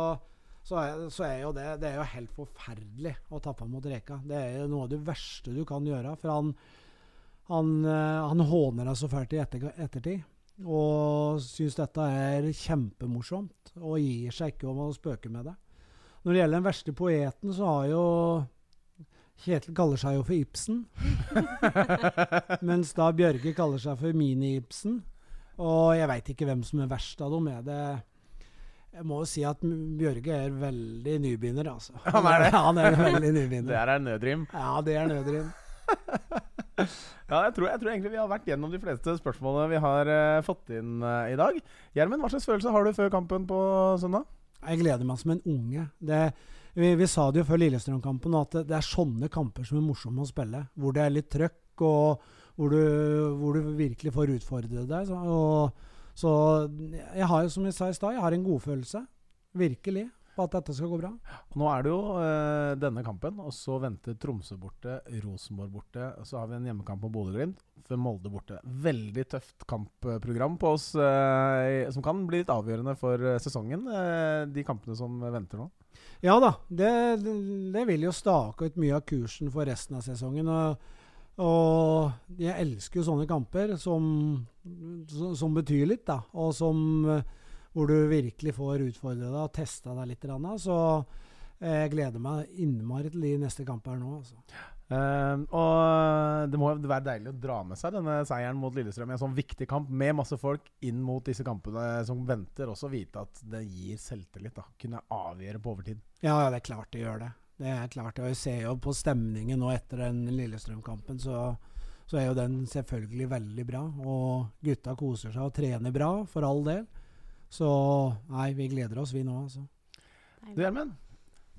så, er, så er jo det, det er jo helt forferdelig å tappe mot Reka. Det er jo noe av det verste du kan gjøre. For han, han, eh, han håner deg så fælt i etter, ettertid. Og syns dette er kjempemorsomt. Og gir seg ikke om å spøke med det. Når det gjelder den verste poeten, så har jo Kjetil kaller seg jo for Ibsen. Mens da Bjørge kaller seg for Mini-Ibsen. Og jeg veit ikke hvem som er verst av dem. Er det jeg må jo si at Bjørge er veldig nybegynner, altså. Han er det? Ja, Han er veldig nybegynner. Det nybegynner. er en nødrim. Ja, det er nødrim. Ja, jeg tror, jeg tror egentlig vi har vært gjennom de fleste spørsmålene vi har uh, fått inn uh, i dag. Gjermund, hva slags følelse har du før kampen på søndag? Jeg gleder meg som en unge. Det, vi, vi sa det jo før Lillestrøm-kampen, at det, det er sånne kamper som er morsomme å spille. Hvor det er litt trøkk, og hvor du, hvor du virkelig får utfordre deg. Så, og, så jeg har jo, som jeg sa i stad, jeg har en godfølelse. Virkelig. På at dette skal gå bra. Og Nå er det jo eh, denne kampen, og så venter Tromsø borte, Rosenborg borte. og Så har vi en hjemmekamp på Bodø-Glimt, før Molde borte. Veldig tøft kampprogram på oss, eh, som kan bli litt avgjørende for eh, sesongen, eh, de kampene som venter nå. Ja da, det, det, vil jo stake ut mye av kursen for resten av sesongen. Og, og jeg elsker jo sånne kamper som, som, betyr litt, da. Og som, eh, hvor du virkelig får utfordre deg og testa deg litt. Så jeg gleder meg innmari til de neste kampene nå. Altså. Eh, og det må jo være deilig å dra med seg denne seieren mot Lillestrøm i en sånn viktig kamp med masse folk inn mot disse kampene som venter. Også vite at det gir selvtillit. da Kunne avgjøre på overtid. Ja, ja, det er klart det gjør det. Det er klart det. Og jeg ser jo på stemningen nå etter den Lillestrøm-kampen, så, så er jo den selvfølgelig veldig bra. Og gutta koser seg og trener bra, for all del. Så nei, vi gleder oss, vi nå, altså. Du, Gjermund.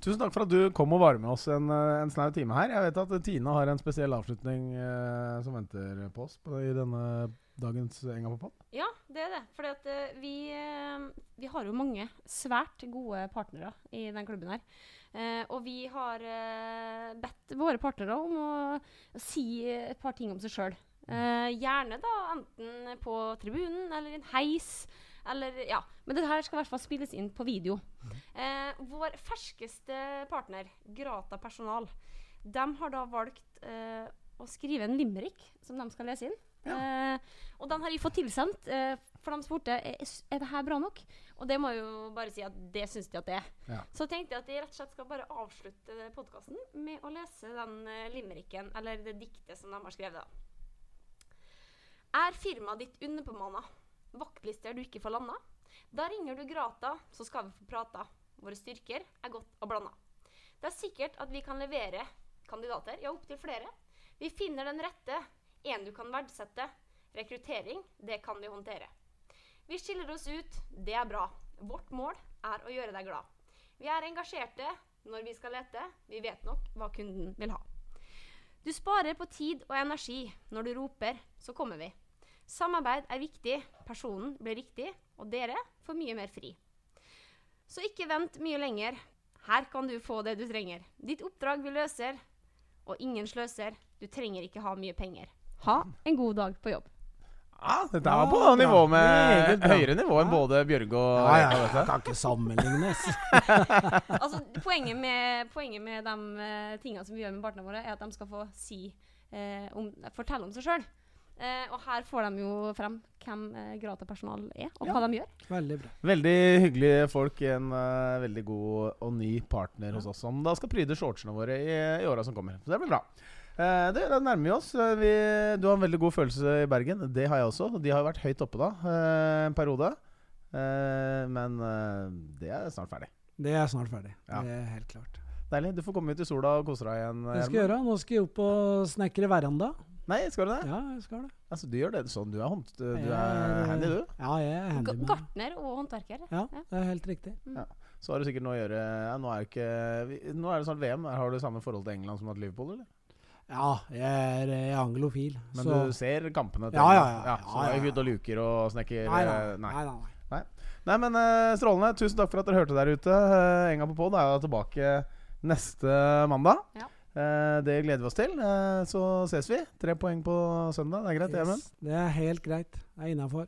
Tusen takk for at du kom og var med oss en, eh, en snau time her. Jeg vet at Tina har en spesiell avslutning eh, som venter på oss på, i denne dagens Enga på pod. Ja, det er det. For uh, vi, uh, vi har jo mange svært gode partnere i den klubben her. Eh, og vi har bedt våre partnere om å, si et par ting om seg sjøl. gjerne da enten på tribunen eller i en heis. Eller, ja. Men det her skal i hvert fall spilles inn på video. Eh, vår ferskeste partner, Grata Personal, de har da valgt eh, å skrive en limerick som de skal lese inn. Ja. Eh, og den har vi fått tilsendt, eh, for de spurte er, er det her bra nok. Og det må jeg jo bare si at det syns de at det er. Ja. Så tenkte jeg at jeg rett og slett skal bare avslutte podkasten med å lese den uh, limericken, eller det diktet som de har skrevet. da. Er firmaet ditt underbemanna? Vaktlister du ikke får landa. Da ringer du Grata, så skal vi få prata. Våre styrker er godt og blanda. Det er sikkert at vi kan levere kandidater, ja opptil flere. Vi finner den rette, en du kan verdsette. Rekruttering, det kan vi håndtere. Vi skiller oss ut, det er bra. Vårt mål er å gjøre deg glad. Vi er engasjerte når vi skal lete. Vi vet nok hva kunden vil ha. Du sparer på tid og energi. Når du roper, så kommer vi. Samarbeid er viktig, personen blir riktig, og dere får mye mer fri. Så ikke vent mye lenger. Her kan du få det du trenger. Ditt oppdrag vi løser, og ingen sløser. Du trenger ikke ha mye penger. Ha en god dag på jobb. Ja, dette var på nivå med høyere nivå enn både Bjørge og ja, ja, ja, Kan ikke sammenlignes. altså, poenget med, poenget med de uh, tingene som vi gjør med partene våre, er at de skal få si, eh, om, fortelle om seg sjøl. Eh, og her får de jo frem hvem eh, Grata-personal er, og ja. hva de gjør. Veldig bra. Veldig hyggelige folk. En uh, veldig god og ny partner ja. hos oss som da skal pryde shortsene våre i, i åra som kommer. Så det blir bra. Eh, det, da nærmer vi oss. Vi, du har en veldig god følelse i Bergen. Det har jeg også. De har jo vært høyt oppe da eh, en periode. men det er snart ferdig. Det er snart ferdig. Ja. Det er helt klart. Deilig. Du får komme ut i sola og kose deg igjen. Det skal jeg gjøre. Nå skal jeg opp og snekre veranda. Nei, skal du det? Ja, jeg skal det. Altså, Du gjør det sånn. Du er, hånd, du er handy, du? Ja, jeg er handy. Med. Gartner og håndverker. Ja, det er helt riktig. Mm. Ja. Så har du sikkert noe å gjøre ja, nå, er ikke, nå er det snart VM. Har du samme forhold til England som til Liverpool, eller? Ja, jeg er, jeg er anglofil. Men så. du ser kampene? Til ja, ja, ja, ja, Så du er ikke ute og luker og snekker? Nei, nei. nei. nei, nei. nei. nei men uh, strålende. Tusen takk for at dere hørte der ute. Uh, Enga på pod er jo tilbake neste mandag. Ja. Eh, det gleder vi oss til. Eh, så ses vi. Tre poeng på søndag. Det er greit, yes. Det er helt greit. Det er innafor.